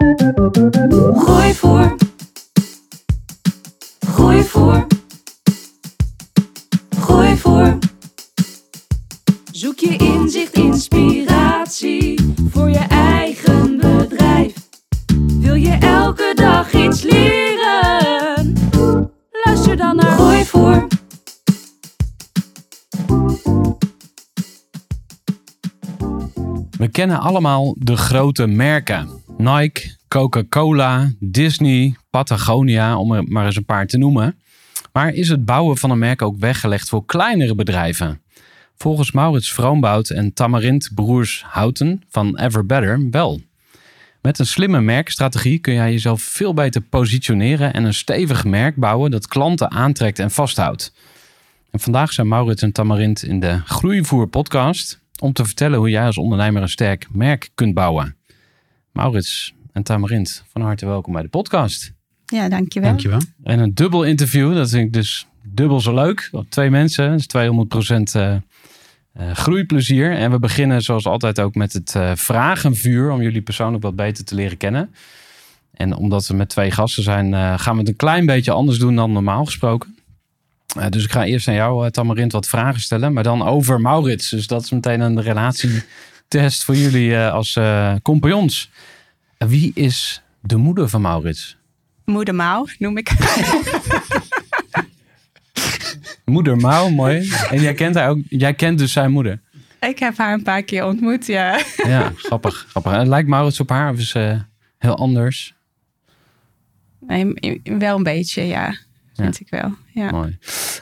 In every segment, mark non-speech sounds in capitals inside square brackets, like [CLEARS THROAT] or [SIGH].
Gooi voor. Gooi voor. Gooi voor. Zoek je inzicht, inspiratie voor je eigen bedrijf. Wil je elke dag iets leren? Luister dan naar Gooi voor. We kennen allemaal de grote merken. Nike, Coca-Cola, Disney, Patagonia, om er maar eens een paar te noemen. Maar is het bouwen van een merk ook weggelegd voor kleinere bedrijven? Volgens Maurits Vroombout en Tamarint Broers Houten van Everbetter wel. Met een slimme merkstrategie kun jij jezelf veel beter positioneren en een stevig merk bouwen dat klanten aantrekt en vasthoudt. En vandaag zijn Maurits en Tamarint in de Groeivoer podcast om te vertellen hoe jij als ondernemer een sterk merk kunt bouwen. Maurits en Tamarint, van harte welkom bij de podcast. Ja, dankjewel. Dankjewel. En een dubbel interview, dat vind ik dus dubbel zo leuk. Twee mensen, dat is 200% eh, eh, groeiplezier. En we beginnen zoals altijd ook met het eh, vragenvuur om jullie persoonlijk wat beter te leren kennen. En omdat we met twee gasten zijn, eh, gaan we het een klein beetje anders doen dan normaal gesproken. Eh, dus ik ga eerst aan jou, eh, Tamarint, wat vragen stellen. Maar dan over Maurits. Dus dat is meteen een relatietest voor jullie eh, als eh, compagnons. Wie is de moeder van Maurits? Moeder Mouw noem ik. [LAUGHS] Moeder Mouw, mooi. En jij kent, haar ook, jij kent dus zijn moeder. ik heb haar een paar keer ontmoet, ja. Ja, grappig. grappig. En lijkt Maurits op haar of is ze heel anders? Nee, wel een beetje, ja. Vind ik wel. Ja, Mooi.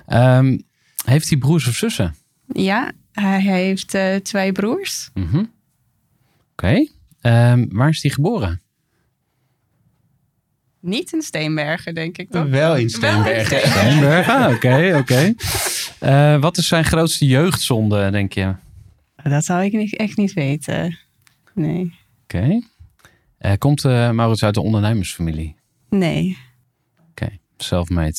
Ehm, heeft hij broers of zussen? ja hij heeft eh, twee broers. Mhm. Oké. Ehm, waar is hij geboren? Niet in Steenbergen, denk ik toch? Wel in Steenbergen. Steenbergen. Ah, Oké, oké. Eh, wat is zijn grootste jeugdzonde, denk je? Oké. Dat zou ik niet, echt niet weten. Nee. Eh, komt eh, Maurits uit de ondernemersfamilie? Nee. Self-made.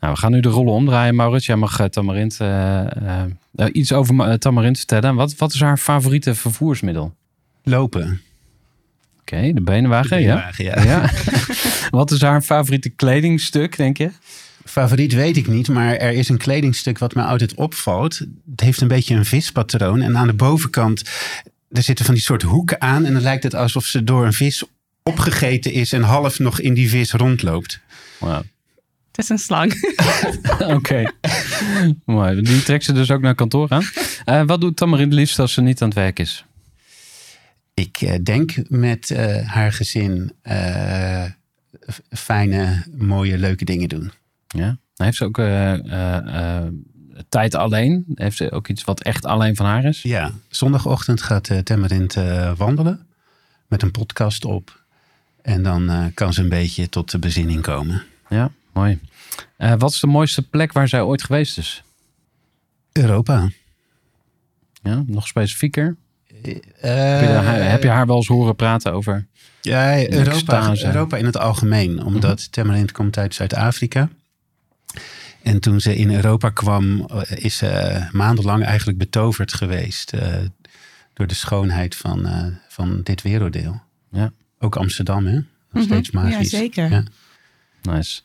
Nou, we gaan nu de rollen omdraaien, Maurits. Jij mag uh, Tamarint eh, eh, eh, iets over Ma- eh, Tamarint vertellen. Wat, wat is haar favoriete vervoersmiddel? Lopen. Oké, de benenwagen, De ja. ja. ja. [LAUGHS] wat is haar favoriete kledingstuk, denk je? Favoriet weet ik niet, maar er is een kledingstuk wat mij altijd opvalt. Het heeft een beetje een vispatroon. En aan de bovenkant, er zitten van die soort hoeken aan. En dan lijkt het alsof ze door een vis opgegeten is en half nog in die vis rondloopt. Het is een slang. [LAUGHS] Oké. Mooi. Die trekt ze dus ook naar kantoor aan. Eh, wat doet Tamarint het liefst als ze niet aan het werk is? Ik eh, denk met eh, haar gezin eh, fijne, mooie, leuke dingen doen. Ja. Heeft ze ook eh, eh, eh, tijd alleen? Heeft ze ook iets wat echt alleen van haar is? Ja, zondagochtend gaat uh, Temmerint eh, wandelen met een podcast op. En dan eh, kan ze een beetje tot de bezinning komen. Ja, mooi. Eh, wat is de mooiste plek waar zij ooit geweest is? Europa. Ja, nog specifieker? Eh, Heb je, haar, heb je haar wel eens horen praten over? Ja, Europa. Europa in het algemeen. Omdat Temmerint komt uit Zuid-Afrika. En toen ze in Europa kwam, eh, is ze maandenlang eigenlijk betoverd geweest. eh, door de schoonheid van, eh, van dit werelddeel. Ja. Ook Amsterdam, hè? Nog steeds Mhm. magisch. Ja, zeker. Ja. Nice.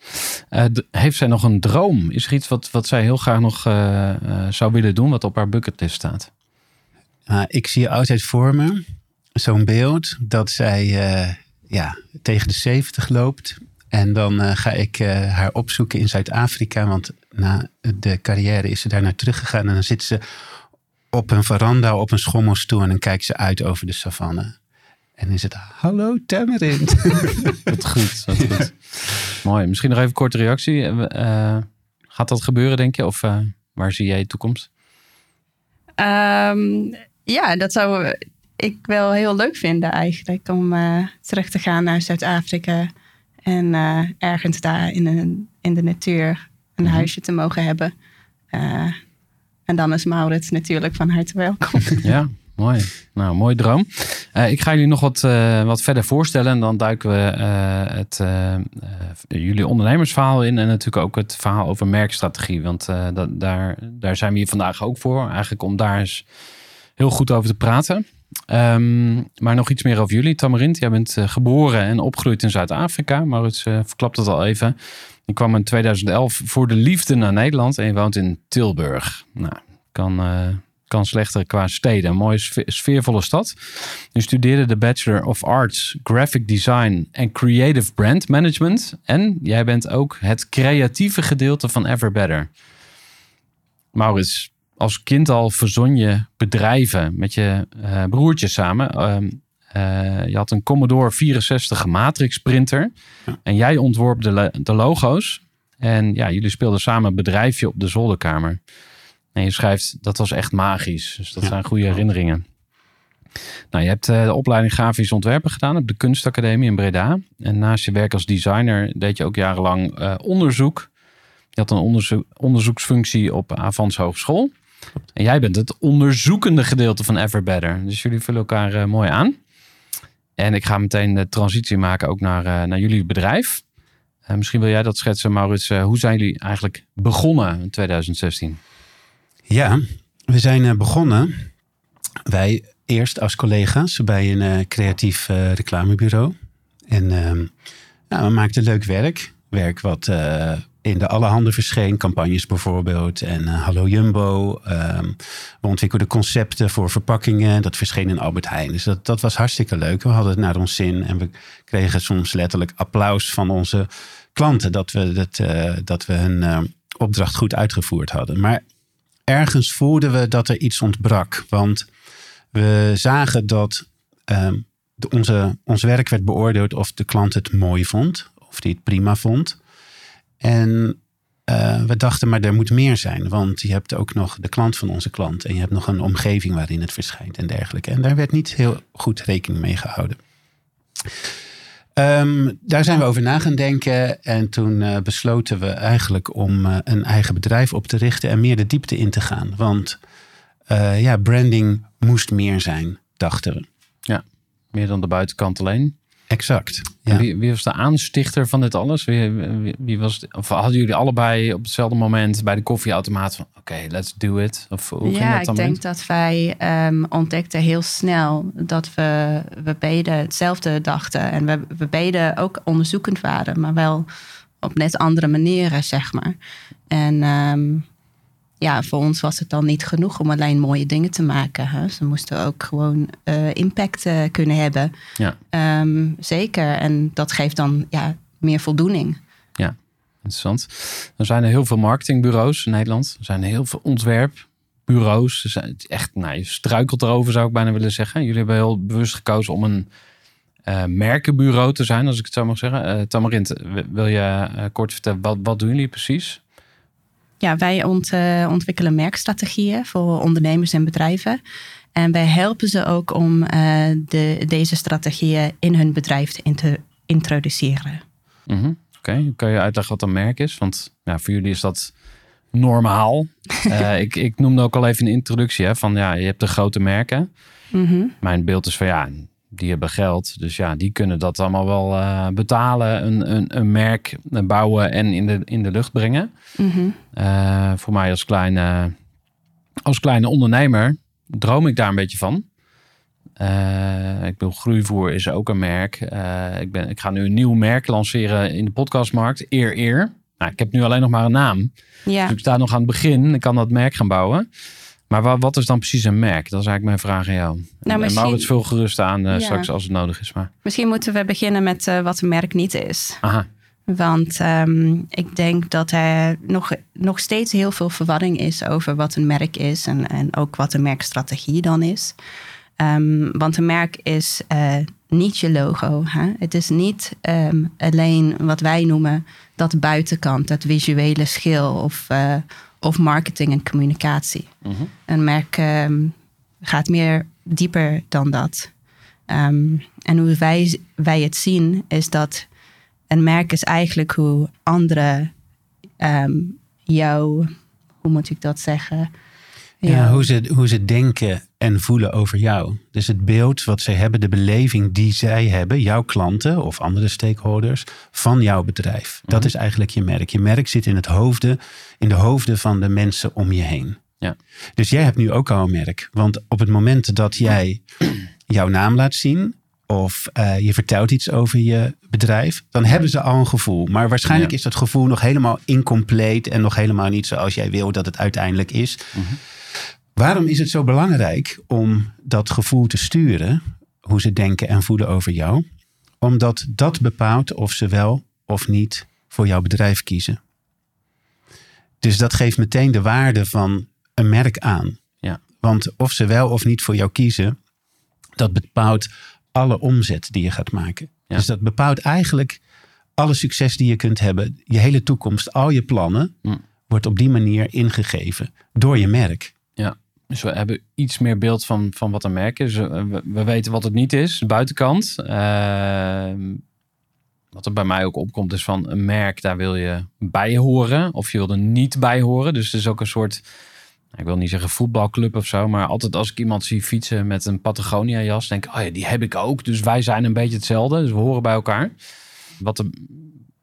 Eh, heeft zij nog een droom? Is er iets wat, wat zij heel graag nog eh, eh, zou willen doen, wat op haar bucketlist staat? Maar ik zie altijd voor me zo'n beeld dat zij ja, tegen de 70 loopt. En dan ga ik haar opzoeken in Zuid-Afrika. Want na de carrière is ze daar naar teruggegaan. En dan zit ze op een veranda op een schommelstoel. En dan kijkt ze uit over de savanne. En is het, hallo Tamarind. [LAUGHS] Wat goed, wat goed. Mooi. Misschien nog even een korte reactie. Eh, gaat dat gebeuren, denk je? Of eh, waar zie jij je toekomst? Ehm, ja, dat zou ik wel heel leuk vinden eigenlijk. Om eh, terug te gaan naar Zuid-Afrika. En ergens daar in, een, in de natuur een Mhm. huisje te mogen hebben. En dan is Maurits natuurlijk van harte welkom. Ja, mooi. Nou, mooi droom. Eh, ik ga jullie nog wat, eh, wat verder voorstellen. En dan duiken we eh, het, jullie ondernemersverhaal in. En natuurlijk ook het verhaal over merkstrategie. Want dat, daar, daar zijn we hier vandaag ook voor. Eigenlijk om daar eens heel goed over te praten. Ehm, maar nog iets meer over jullie. Tamarint, jij bent geboren en opgegroeid in Zuid-Afrika. Maurits verklapt het al even. Je kwam in 2011 voor de liefde naar Nederland. En je woont in Tilburg. Nou, kan... kan slechter qua steden. Een mooie sfe- sfeervolle stad. Je studeerde de Bachelor of Arts, Graphic Design en Creative Brand Management. En jij bent ook het creatieve gedeelte van Ever Better. Maurits, als kind al verzon je bedrijven met je eh broertje samen. Ehm, eh, je had een Commodore 64 matrix printer. En jij ontworp de, de logo's. En ja, jullie speelden samen een bedrijfje op de zolderkamer. En je schrijft, dat was echt magisch. Dus dat Ja. zijn goede herinneringen. Nou, je hebt eh, de opleiding grafisch ontwerpen gedaan op de Kunstacademie in Breda. En naast je werk als designer deed je ook jarenlang eh, onderzoek. Je had een onderzoek, onderzoeksfunctie op Avans Hogeschool. En jij bent het onderzoekende gedeelte van Ever Better. Dus jullie vullen elkaar eh, mooi aan. En ik ga meteen de transitie maken ook naar, naar jullie bedrijf. Misschien wil jij dat schetsen, Maurits. Hoe zijn jullie eigenlijk begonnen in 2016? Ja, we zijn eh, begonnen. Wij eerst als collega's bij een eh, creatief eh, reclamebureau. En ehm, nou, we maakten leuk werk. Werk wat in de allerhande verscheen. Campagnes bijvoorbeeld. En Hallo Jumbo. Ehm, we ontwikkelden concepten voor verpakkingen. Dat verscheen in Albert Heijn. Dus dat, dat was hartstikke leuk. We hadden het naar ons zin. En we kregen soms letterlijk applaus van onze klanten. Dat we, dat, dat we hun opdracht goed uitgevoerd hadden. Maar ergens voelden we dat er iets ontbrak. Want we zagen dat ehm, de- onze, ons werk werd beoordeeld of de klant het mooi vond. Of die het prima vond. En eh, we dachten, maar er moet meer zijn. Want je hebt ook nog de klant van onze klant. En je hebt nog een omgeving waarin het verschijnt en dergelijke. En daar werd niet heel goed rekening mee gehouden. Ehm, daar zijn we over na gaan denken. En toen eh, besloten we eigenlijk om eh, een eigen bedrijf op te richten en meer de diepte in te gaan. Want eh, ja, branding moest meer zijn, dachten we. Meer dan de buitenkant alleen. Exact. Ja. Wie, wie was de aanstichter van dit alles? Wie, wie, wie was het- of hadden jullie allebei op hetzelfde moment bij de koffieautomaat van oké, let's do it? Of hoe ging ja, dat ik dan? denk dat wij ehm, ontdekten heel snel dat we, we beiden hetzelfde dachten. En we, we beiden ook onderzoekend waren, maar wel op net andere manieren, zeg maar. En ehm, ja, voor ons was het dan niet genoeg om alleen mooie dingen te maken. Hè? Ze moesten ook gewoon eh, impact eh, kunnen hebben. Ja. Ehm, zeker. En dat geeft dan ja, meer voldoening. Interessant. Er zijn er heel veel marketingbureaus in Nederland. Er zijn heel veel ontwerpbureaus. Er zijn echt, nou, je struikelt erover zou ik bijna willen zeggen. Jullie hebben heel bewust gekozen om een eh, merkenbureau te zijn, als ik het zo mag zeggen. Tamarint, wil je kort vertellen, wat, wat doen jullie precies? Ja, wij ont, eh, ontwikkelen merkstrategieën voor ondernemers en bedrijven. En wij helpen ze ook om eh, de, deze strategieën in hun bedrijf te inter- introduceren. Mhm. Oké, kan je uitleggen wat een merk is? Want ja, voor jullie is dat normaal. [LAUGHS] Eh, ik, ik noemde ook al even in de introductie hè, van ja, je hebt de grote merken. Mhm. Mijn beeld is van ja, die hebben geld. Dus ja, die kunnen dat allemaal wel eh, betalen. Een, een, een merk bouwen en in de, in de lucht brengen. Mhm. Eh, voor mij als kleine, als kleine ondernemer droom ik daar een beetje van. Eh, ik bedoel, Groeivoer is ook een merk. Ik, ben, ik ga nu een nieuw merk lanceren in de podcastmarkt. Eer Eer. Nou, ik heb nu alleen nog maar een naam. Ja, Dus ik sta nog aan het begin. Ik kan dat merk gaan bouwen. Maar wa- wat is dan precies een merk? Dat is eigenlijk mijn vraag aan jou. en misschien- Maurits vul gerust aan eh, Ja. straks als het nodig is. Maar, Misschien moeten we beginnen met eh, wat een merk niet is. aha, Want ehm, ik denk dat er nog, nog steeds heel veel verwarring is over wat een merk is en, en ook wat een merkstrategie dan is. Ehm, want een merk is eh, niet je logo. Hè? Het is niet ehm, alleen wat wij noemen dat buitenkant, dat visuele schil of, of marketing en communicatie. Mhm. Een merk ehm, gaat meer dieper dan dat. Ehm, en hoe wij, wij het zien is dat een merk is eigenlijk hoe anderen ehm, jou, hoe moet ik dat zeggen? Ja, hoe, ze, hoe ze denken en voelen over jou. Dus het beeld wat zij hebben, de beleving die zij hebben, jouw klanten of andere stakeholders, van jouw bedrijf. Dat is eigenlijk je merk. Je merk zit in, het hoofden, in de hoofden van de mensen om je heen. Ja. Dus jij hebt nu ook al een merk. Want op het moment dat jij [CLEARS THROAT] jouw naam laat zien, of eh, je vertelt iets over je bedrijf, dan hebben ze al een gevoel. Maar waarschijnlijk Ja. is dat gevoel nog helemaal incompleet en nog helemaal niet zoals jij wil dat het uiteindelijk is. Waarom is het zo belangrijk om dat gevoel te sturen, hoe ze denken en voelen over jou? Omdat dat bepaalt of ze wel of niet voor jouw bedrijf kiezen. Dus dat geeft meteen de waarde van een merk aan. Ja. Want of ze wel of niet voor jou kiezen, dat bepaalt alle omzet die je gaat maken. Ja. Dus dat bepaalt eigenlijk alle succes die je kunt hebben, je hele toekomst, al je plannen, Hm. wordt op die manier ingegeven door je merk. Dus we hebben iets meer beeld van, van wat een merk is. We, we weten wat het niet is, de buitenkant. Ehm, wat er bij mij ook opkomt is van een merk, daar wil je bij horen. Of je wil er niet bij horen. Dus het is ook een soort, ik wil niet zeggen voetbalclub of zo. Maar altijd als ik iemand zie fietsen met een Patagonia jas, denk ik, oh ja, die heb ik ook. Dus wij zijn een beetje hetzelfde. Dus we horen bij elkaar. Wat er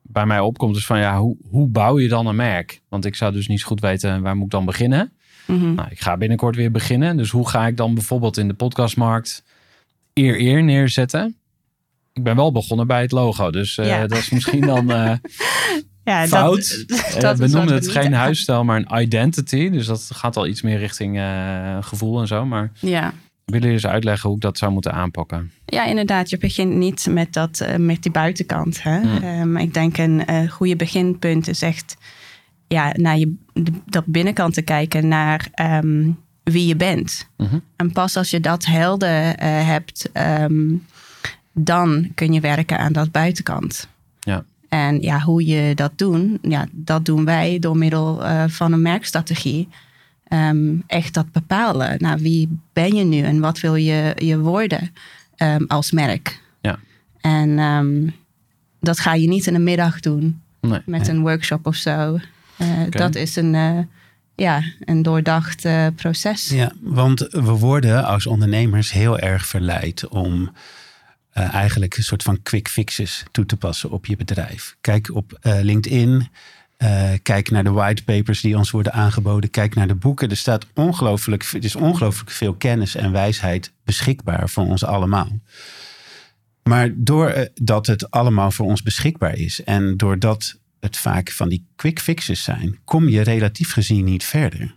bij mij opkomt is van, ja, hoe, hoe bouw je dan een merk? Want ik zou dus niet goed weten, waar moet ik dan beginnen? Mhm. Nou, ik ga binnenkort weer beginnen. Dus hoe ga ik dan bijvoorbeeld in de podcastmarkt eer eer neerzetten? Ik ben wel begonnen bij het logo. Dus eh, Ja. dat is misschien dan eh, [LAUGHS] ja, fout. [LAUGHS] Dat, Eh, dat we is wat noemen het geen huisstijl, maar een identity. Dus dat gaat al iets meer richting eh, gevoel en zo. Maar Ja. willen jullie eens uitleggen hoe ik dat zou moeten aanpakken? Ja, inderdaad. Je begint niet met, dat, eh, met die buitenkant. Hè? Ehm, ik denk een eh, goede beginpunt is echt ja, naar je, de- dat binnenkant te kijken naar ehm, wie je bent. Mhm. En pas als je dat helder eh, hebt, ehm, dan kun je werken aan dat buitenkant. Ja. En ja, hoe je dat doen, ja, dat doen wij door middel eh, van een merkstrategie. Ehm, echt dat bepalen. Nou, wie ben je nu en wat wil je, je worden ehm, als merk? Ja. En ehm, dat ga je niet in een middag doen Nee. met een workshop of zo. Eh, Dat is een, eh, ja, een doordacht proces. Ja, want we worden als ondernemers heel erg verleid om eh, eigenlijk een soort van quick fixes toe te passen op je bedrijf. Kijk op eh, LinkedIn. eh, kijk naar de whitepapers die ons worden aangeboden. Kijk naar de boeken. Er staat ongelooflijk, er is ongelooflijk veel kennis en wijsheid beschikbaar voor ons allemaal. Maar doordat het allemaal voor ons beschikbaar is en doordat het vaak van die quick fixes zijn, kom je relatief gezien niet verder.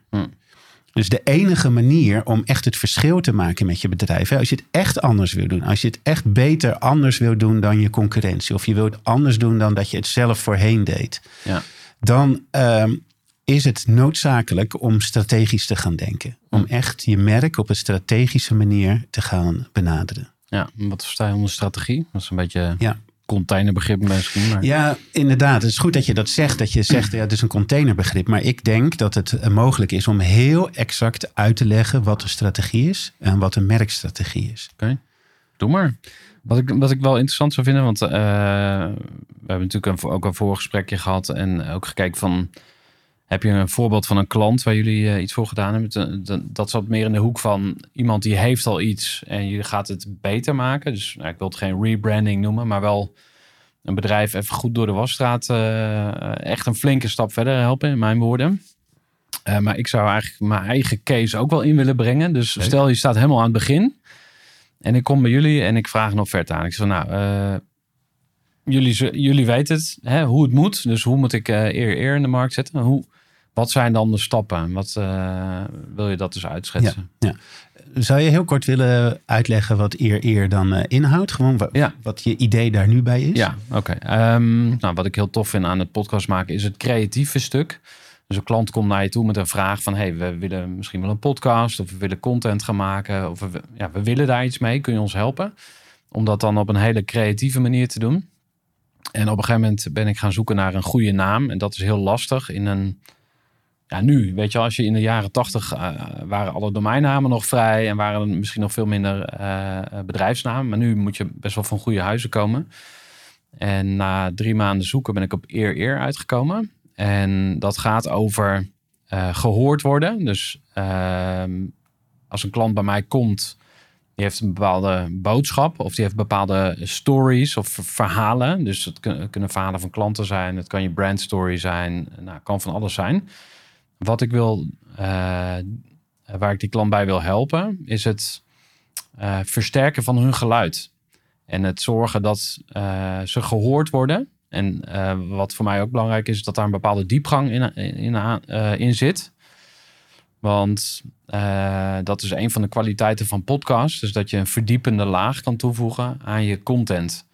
Dus de enige manier om echt het verschil te maken met je bedrijf, hè, als je het echt anders wil doen, als je het echt beter anders wil doen dan je concurrentie, of je wilt het anders doen dan dat je het zelf voorheen deed, Ja. dan ehm, is het noodzakelijk om strategisch te gaan denken. Om echt je merk op een strategische manier te gaan benaderen. Ja, wat versta je onder strategie? Dat is een beetje Ja. Containerbegrip misschien. Maar... Ja, inderdaad. Het is goed dat je dat zegt. Dat je zegt, ja, het is een containerbegrip. Maar ik denk dat het eh, mogelijk is om heel exact uit te leggen wat een strategie is en wat een merkstrategie is. Oké, doe maar. Wat ik, wat ik wel interessant zou vinden, want eh, we hebben natuurlijk een, ook een voorgesprekje gehad en ook gekeken van, heb je een voorbeeld van een klant waar jullie eh, iets voor gedaan hebben? Dat- zat meer in de hoek van iemand die heeft al iets en je gaat het beter maken. Dus nou, ik wil het geen rebranding noemen, maar wel een bedrijf even goed door de wasstraat eh, echt een flinke stap verder helpen, in mijn woorden. Eh, maar ik zou eigenlijk mijn eigen case ook wel in willen brengen. Dus Leuk. stel je staat helemaal aan het begin. En ik kom bij jullie en ik vraag een offerte aan. Ik zeg, nou, jullie, jullie weten het, hè, hoe het moet. Dus hoe moet ik eer eer in de markt zetten? Hoe, wat zijn dan de stappen? Wat eh, wil je dat dus uitschetsen? Zou je heel kort willen uitleggen wat eer eer dan eh, inhoudt? Gewoon wa- Ja. wat je idee daar nu bij is? Ja, oké. Ehm, nou, wat ik heel tof vind aan het podcast maken is het creatieve stuk. Dus een klant komt naar je toe met een vraag van... hey, we willen misschien wel een podcast of we willen content gaan maken... of we, ja, we willen daar iets mee, kun je ons helpen? Om dat dan op een hele creatieve manier te doen. En op een gegeven moment ben ik gaan zoeken naar een goede naam. En dat is heel lastig in een... Ja, nu, weet je, als je in de jaren tachtig waren alle domeinnamen nog vrij... en waren er misschien nog veel minder eh, bedrijfsnamen. Maar nu moet je best wel van goede huizen komen... En na drie maanden zoeken ben ik op eer eer uitgekomen. En dat gaat over eh, gehoord worden. Dus ehm, als een klant bij mij komt, die heeft een bepaalde boodschap of die heeft bepaalde stories of verhalen. Dus kun- kunnen verhalen van klanten zijn, het kan je brandstory zijn, nou, kan van alles zijn. Wat ik wil, eh, waar ik die klant bij wil helpen, is het eh, versterken van hun geluid. En het zorgen dat eh, ze gehoord worden. En wat voor mij ook belangrijk is, is dat daar een bepaalde diepgang in, in, in, zit. Want dat is een van de kwaliteiten van podcasts. Dus dat je een verdiepende laag kan toevoegen aan je content.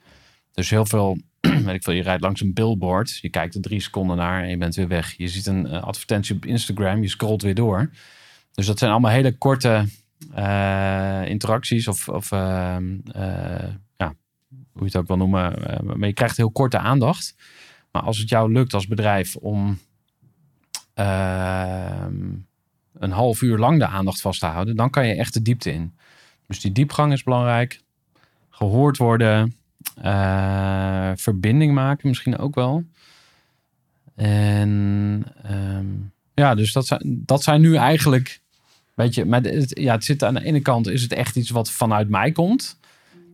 Dus heel veel, [CLEARS THROAT] weet ik veel, je rijdt langs een billboard. Je kijkt er drie seconden naar en je bent weer weg. Je ziet een eh, advertentie op Instagram, je scrolt weer door. Dus dat zijn allemaal hele korte eh, interacties of, of ehm, eh, ja, hoe je het ook wil noemen. maar je krijgt heel korte aandacht. Maar als het jou lukt als bedrijf om ehm, een half uur lang de aandacht vast te houden, dan kan je echt de diepte in. Dus die diepgang is belangrijk. Gehoord worden. Eh, verbinding maken misschien ook wel. En ehm, ja, dus dat zijn, dat zijn nu eigenlijk. Weet je, maar het, ja, het zit aan de ene kant is het echt iets wat vanuit mij komt.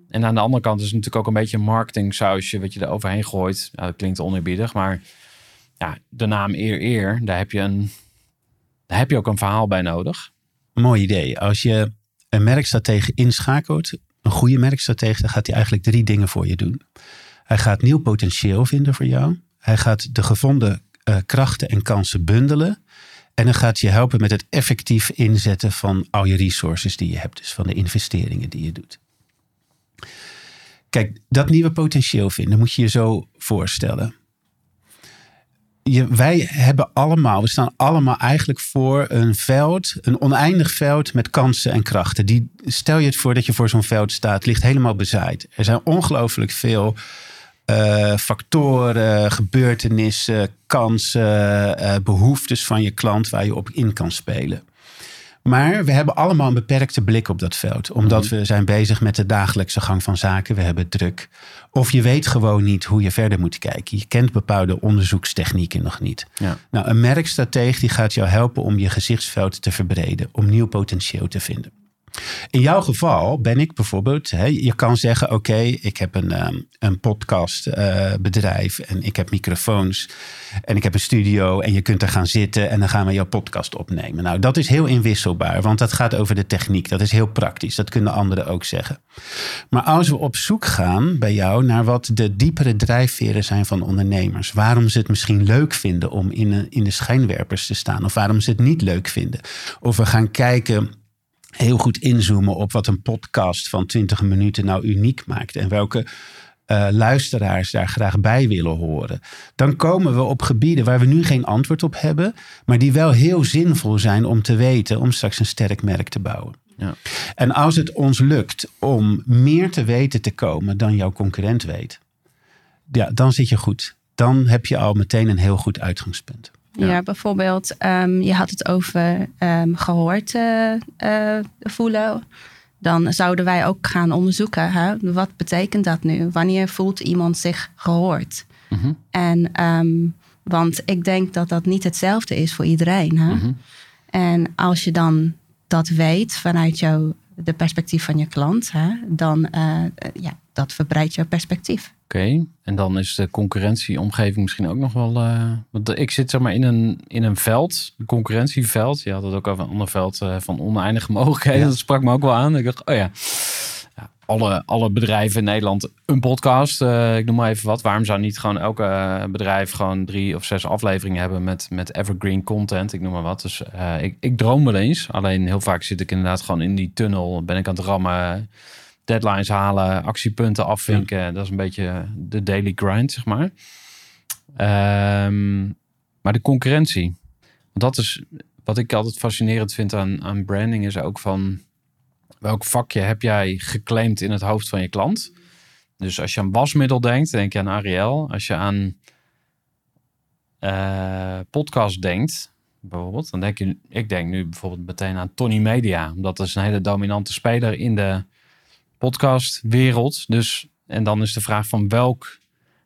En aan de andere kant is het natuurlijk ook een beetje een marketing sausje wat je er overheen gooit. Ja, dat klinkt oneerbiedig, maar de naam eer eer, daar heb je een, daar heb je ook een verhaal bij nodig. Mooi idee. Als je een merkstratege inschakelt, een goede merkstratege, dan gaat hij eigenlijk drie dingen voor je doen. Hij gaat nieuw potentieel vinden voor jou. Hij gaat de gevonden eh, krachten en kansen bundelen. En dan gaat je helpen met het effectief inzetten van al je resources die je hebt. Dus van de investeringen die je doet. Kijk, dat nieuwe potentieel vinden moet je je zo voorstellen. Je, wij hebben allemaal, we staan allemaal eigenlijk voor een veld, een oneindig veld met kansen en krachten. Die, stel je het voor dat je voor zo'n veld staat, ligt helemaal bezaaid. Er zijn ongelooflijk veel eh, factoren, gebeurtenissen, kansen, eh, behoeftes van je klant waar je op in kan spelen. Maar we hebben allemaal een beperkte blik op dat veld. Omdat we zijn bezig met de dagelijkse gang van zaken. We hebben druk. Of je weet gewoon niet hoe je verder moet kijken. Je kent bepaalde onderzoekstechnieken nog niet. Ja. Nou, een merkstratege die gaat jou helpen om je gezichtsveld te verbreden. Om nieuw potentieel te vinden. In jouw geval ben ik bijvoorbeeld, hè, je kan zeggen: Oké, ik heb een, ehm, een podcastbedrijf en ik heb microfoons en ik heb een studio en je kunt er gaan zitten en dan gaan we jouw podcast opnemen. Nou, dat is heel inwisselbaar, want dat gaat over de techniek. Dat is heel praktisch. Dat kunnen anderen ook zeggen. Maar als we op zoek gaan bij jou naar wat de diepere drijfveren zijn van ondernemers, waarom ze het misschien leuk vinden om in, een- in de schijnwerpers te staan, of waarom ze het niet leuk vinden, of we gaan kijken heel goed inzoomen op wat een podcast van 20 minuten nou uniek maakt. En welke eh, luisteraars daar graag bij willen horen. Dan komen we op gebieden waar we nu geen antwoord op hebben. Maar die wel heel zinvol zijn om te weten. Om straks een sterk merk te bouwen. Ja. En als het ons lukt om meer te weten te komen dan jouw concurrent weet. Ja, dan zit je goed. Dan heb je al meteen een heel goed uitgangspunt. Ja, bijvoorbeeld, ehm, je had het over ehm, gehoord eh, eh, voelen. Dan zouden wij ook gaan onderzoeken, hè? wat betekent dat nu? Wanneer voelt iemand zich gehoord? Mhm. En, ehm, want ik denk dat dat niet hetzelfde is voor iedereen. Hè? Mhm. En als je dan dat weet vanuit jouw, de perspectief van je klant, hè, dan uh, ja, dat verbreidt jouw perspectief. Oké, en dan is de concurrentieomgeving misschien ook nog wel. Uh, want ik zit zeg maar in een, in een veld, een concurrentieveld. Je had het ook over een ander veld uh, van oneindige mogelijkheden. Ja. Dat sprak me ook wel aan. Ik dacht, oh ja. Alle, alle bedrijven in Nederland een podcast. Eh, ik noem maar even wat. Waarom zou niet gewoon elke eh, bedrijf gewoon drie of zes afleveringen hebben met, met evergreen content? Ik noem maar wat. Dus eh, ik, ik droom wel eens. Alleen heel vaak zit ik inderdaad gewoon in die tunnel. Ben ik aan het rammen, deadlines halen, actiepunten afvinken. Dat is een beetje de daily grind, zeg maar. Ehm, maar de concurrentie. Want dat is wat ik altijd fascinerend vind aan, aan branding, is ook van welk vakje heb jij geclaimd in het hoofd van je klant? Dus als je aan wasmiddel denkt, denk je aan Ariel. Als je aan uh, podcast denkt, bijvoorbeeld, dan denk je, ik denk nu bijvoorbeeld meteen aan Tony Media, omdat dat is een hele dominante speler in de podcastwereld. Dus, en dan is de vraag van welk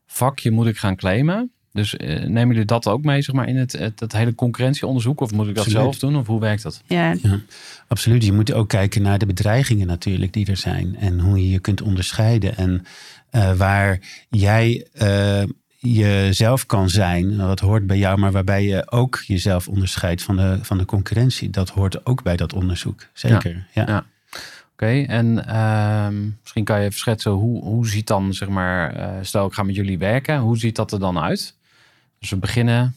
vakje moet ik gaan claimen? Dus uh, nemen jullie dat ook mee zeg maar, in het, het, hele concurrentieonderzoek? Of moet ik dat zelf doen? Of hoe werkt dat? Ja. ja. absoluut. Je moet ook kijken naar de bedreigingen natuurlijk die er zijn. En hoe je je kunt onderscheiden. En uh, waar jij uh, jezelf kan zijn, wat hoort bij jou, maar waarbij je ook jezelf onderscheidt van de, van de concurrentie. Dat hoort ook bij dat onderzoek. Zeker. ja. ja. Oké, en uh, misschien kan je even schetsen hoe, hoe ziet dan, zeg maar, uh, stel ik ga met jullie werken, hoe ziet dat er dan uit? Dus we beginnen.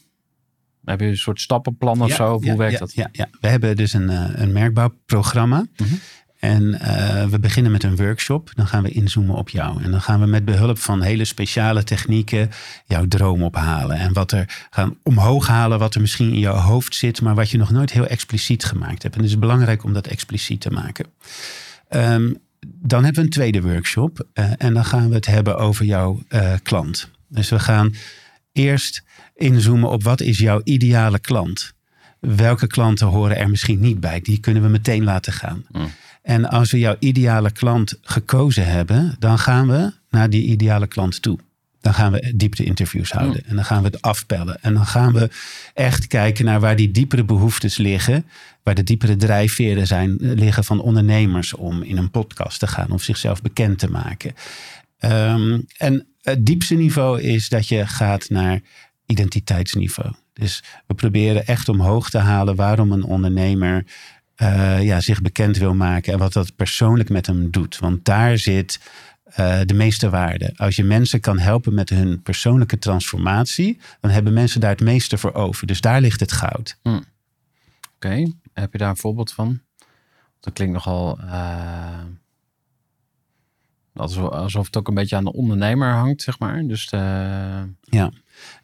Heb je een soort stappenplan of zo? Of hoe werkt dat? Ja, ja, we hebben dus een, uh, een merkbouwprogramma. Mm -hmm. En uh, we beginnen met een workshop. Dan gaan we inzoomen op jou. En dan gaan we met behulp van hele speciale technieken jouw droom ophalen. En wat er gaan omhoog halen, wat er misschien in jouw hoofd zit, maar wat je nog nooit heel expliciet gemaakt hebt. En het is belangrijk om dat expliciet te maken. Um, dan hebben we een tweede workshop. Uh, en dan gaan we het hebben over jouw uh, klant. Dus we gaan eerst inzoomen op wat is jouw ideale klant. Welke klanten horen er misschien niet bij? Die kunnen we meteen laten gaan. Mm. En als we jouw ideale klant gekozen hebben, dan gaan we naar die ideale klant toe. Dan gaan we diepte-interviews houden. Mm. En dan gaan we het afpellen. En dan gaan we echt kijken naar waar die diepere behoeftes liggen. Waar de diepere drijfveren zijn, liggen van ondernemers om in een podcast te gaan of zichzelf bekend te maken. Um, en het diepste niveau is dat je gaat naar identiteitsniveau. Dus we proberen echt omhoog te halen waarom een ondernemer uh, ja, zich bekend wil maken en wat dat persoonlijk met hem doet. Want daar zit uh, de meeste waarde. Als je mensen kan helpen met hun persoonlijke transformatie, dan hebben mensen daar het meeste voor over. Dus daar ligt het goud. Hmm. Oké, heb je daar een voorbeeld van? Dat klinkt nogal. Uh alsof het ook een beetje aan de ondernemer hangt, zeg maar. Dus de... ja.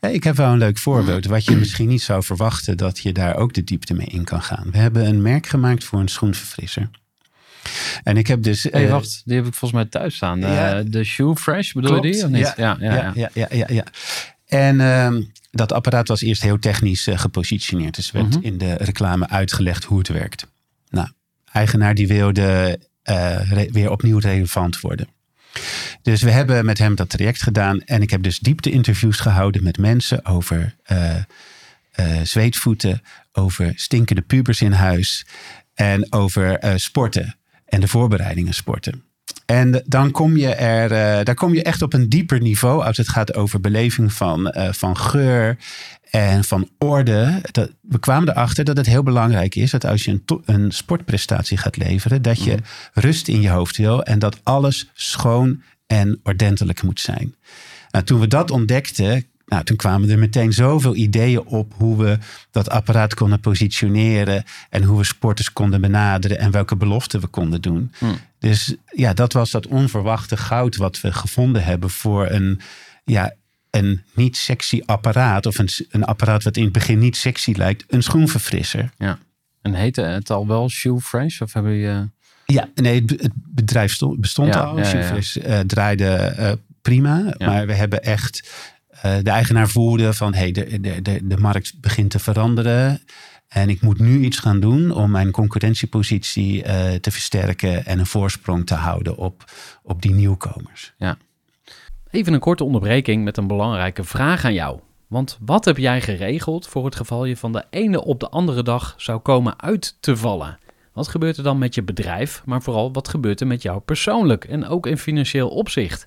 ik heb wel een leuk voorbeeld. Wat je misschien niet zou verwachten, dat je daar ook de diepte mee in kan gaan. We hebben een merk gemaakt voor een schoenverfrisser. En ik heb dus. Hey, wacht, die heb ik volgens mij thuis staan. Ja, de Shoe Fresh, bedoel je die? Of niet? Ja, ja, ja. ja, ja, ja, ja. En uh, dat apparaat was eerst heel technisch uh, gepositioneerd. Dus werd mm -hmm. in de reclame uitgelegd hoe het werkt. Nou, eigenaar die wilde uh, weer opnieuw relevant worden. Dus we hebben met hem dat traject gedaan. En ik heb dus diepte-interviews gehouden met mensen over uh, zweetvoeten, over stinkende pubers in huis en over uh, sporten en de voorbereidingen sporten. En dan kom je er, daar kom je echt op een dieper niveau als het gaat over beleving van, van geur en van orde. Dat, we kwamen erachter dat het heel belangrijk is dat als je een, een sportprestatie gaat leveren, dat je rust in je hoofd wil en dat alles schoon en ordentelijk moet zijn. Nou, toen we dat ontdekten, nou, toen kwamen er meteen zoveel ideeën op hoe we dat apparaat konden positioneren en hoe we sporters konden benaderen en welke beloften we konden doen. Hmm. Dus ja, dat was dat onverwachte goud wat we gevonden hebben voor een, ja, een niet sexy apparaat of een, een apparaat wat in het begin niet sexy lijkt, een schoenverfrisser. Ja. En heette het al wel Shoe Fresh of hebben je ja, nee, het bedrijf stond, bestond al. Ja, ja, uh, draaide uh, prima. Maar we hebben echt... Uh, de eigenaar voelde van... Hey, de, de, de, markt begint te veranderen. En ik moet nu iets gaan doen om mijn concurrentiepositie te versterken... en een voorsprong te houden op, op die nieuwkomers. Ja. Even een korte onderbreking met een belangrijke vraag aan jou. Want wat heb jij geregeld voor het geval je van de ene op de andere dag zou komen uit te vallen? Wat gebeurt er dan met je bedrijf, maar vooral wat gebeurt er met jou persoonlijk en ook in financieel opzicht?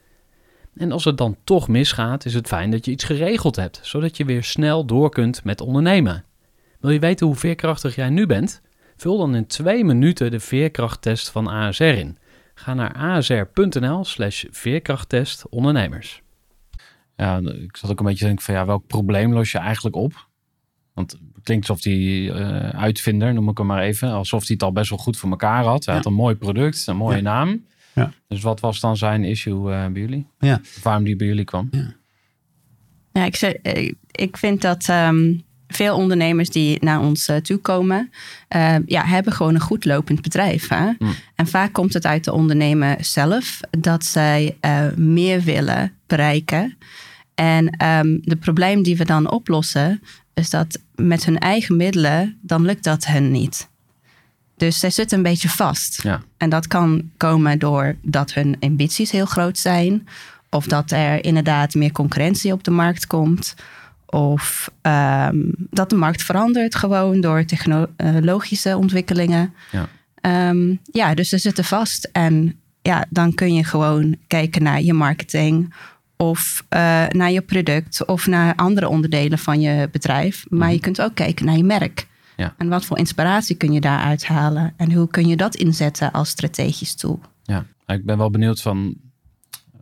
En als het dan toch misgaat, is het fijn dat je iets geregeld hebt, zodat je weer snel door kunt met ondernemen. Wil je weten hoe veerkrachtig jij nu bent? Vul dan in twee minuten de veerkrachttest van ASR in. Ga naar asr.nl slash veerkrachttest ondernemers. Ja, ik zat ook een beetje te denken van ja, welk probleem los je eigenlijk op? Want het klinkt alsof die uh, uitvinder, noem ik hem maar even, alsof hij het al best wel goed voor elkaar had. Hij Ja. had een mooi product, een mooie Ja. naam. Ja. Dus wat was dan zijn issue eh, bij jullie? Ja. Waarom die bij jullie kwam? Ja, ik, zeg- eh, ik vind dat ehm, veel ondernemers die naar ons eh, toe komen, ja, hebben gewoon een goed lopend bedrijf. Hè? Mm. En vaak komt het uit de ondernemer zelf dat zij eh, meer willen bereiken. En ehm de probleem die we dan oplossen, is dat met hun eigen middelen, dan lukt dat hen niet. Dus zij zitten een beetje vast. Ja. En dat kan komen doordat hun ambities heel groot zijn. Of dat er inderdaad meer concurrentie op de markt komt. Of ehm, dat de markt verandert gewoon door technologische ontwikkelingen. Ja. Ehm, ja, dus ze zitten vast. En ja, dan kun je gewoon kijken naar je marketing. Of eh, naar je product. Of naar andere onderdelen van je bedrijf. Maar je kunt ook kijken naar je merk. Ja. En wat voor inspiratie kun je daaruit halen? En hoe kun je dat inzetten als strategisch tool? Ja, Nou, ik ben wel benieuwd van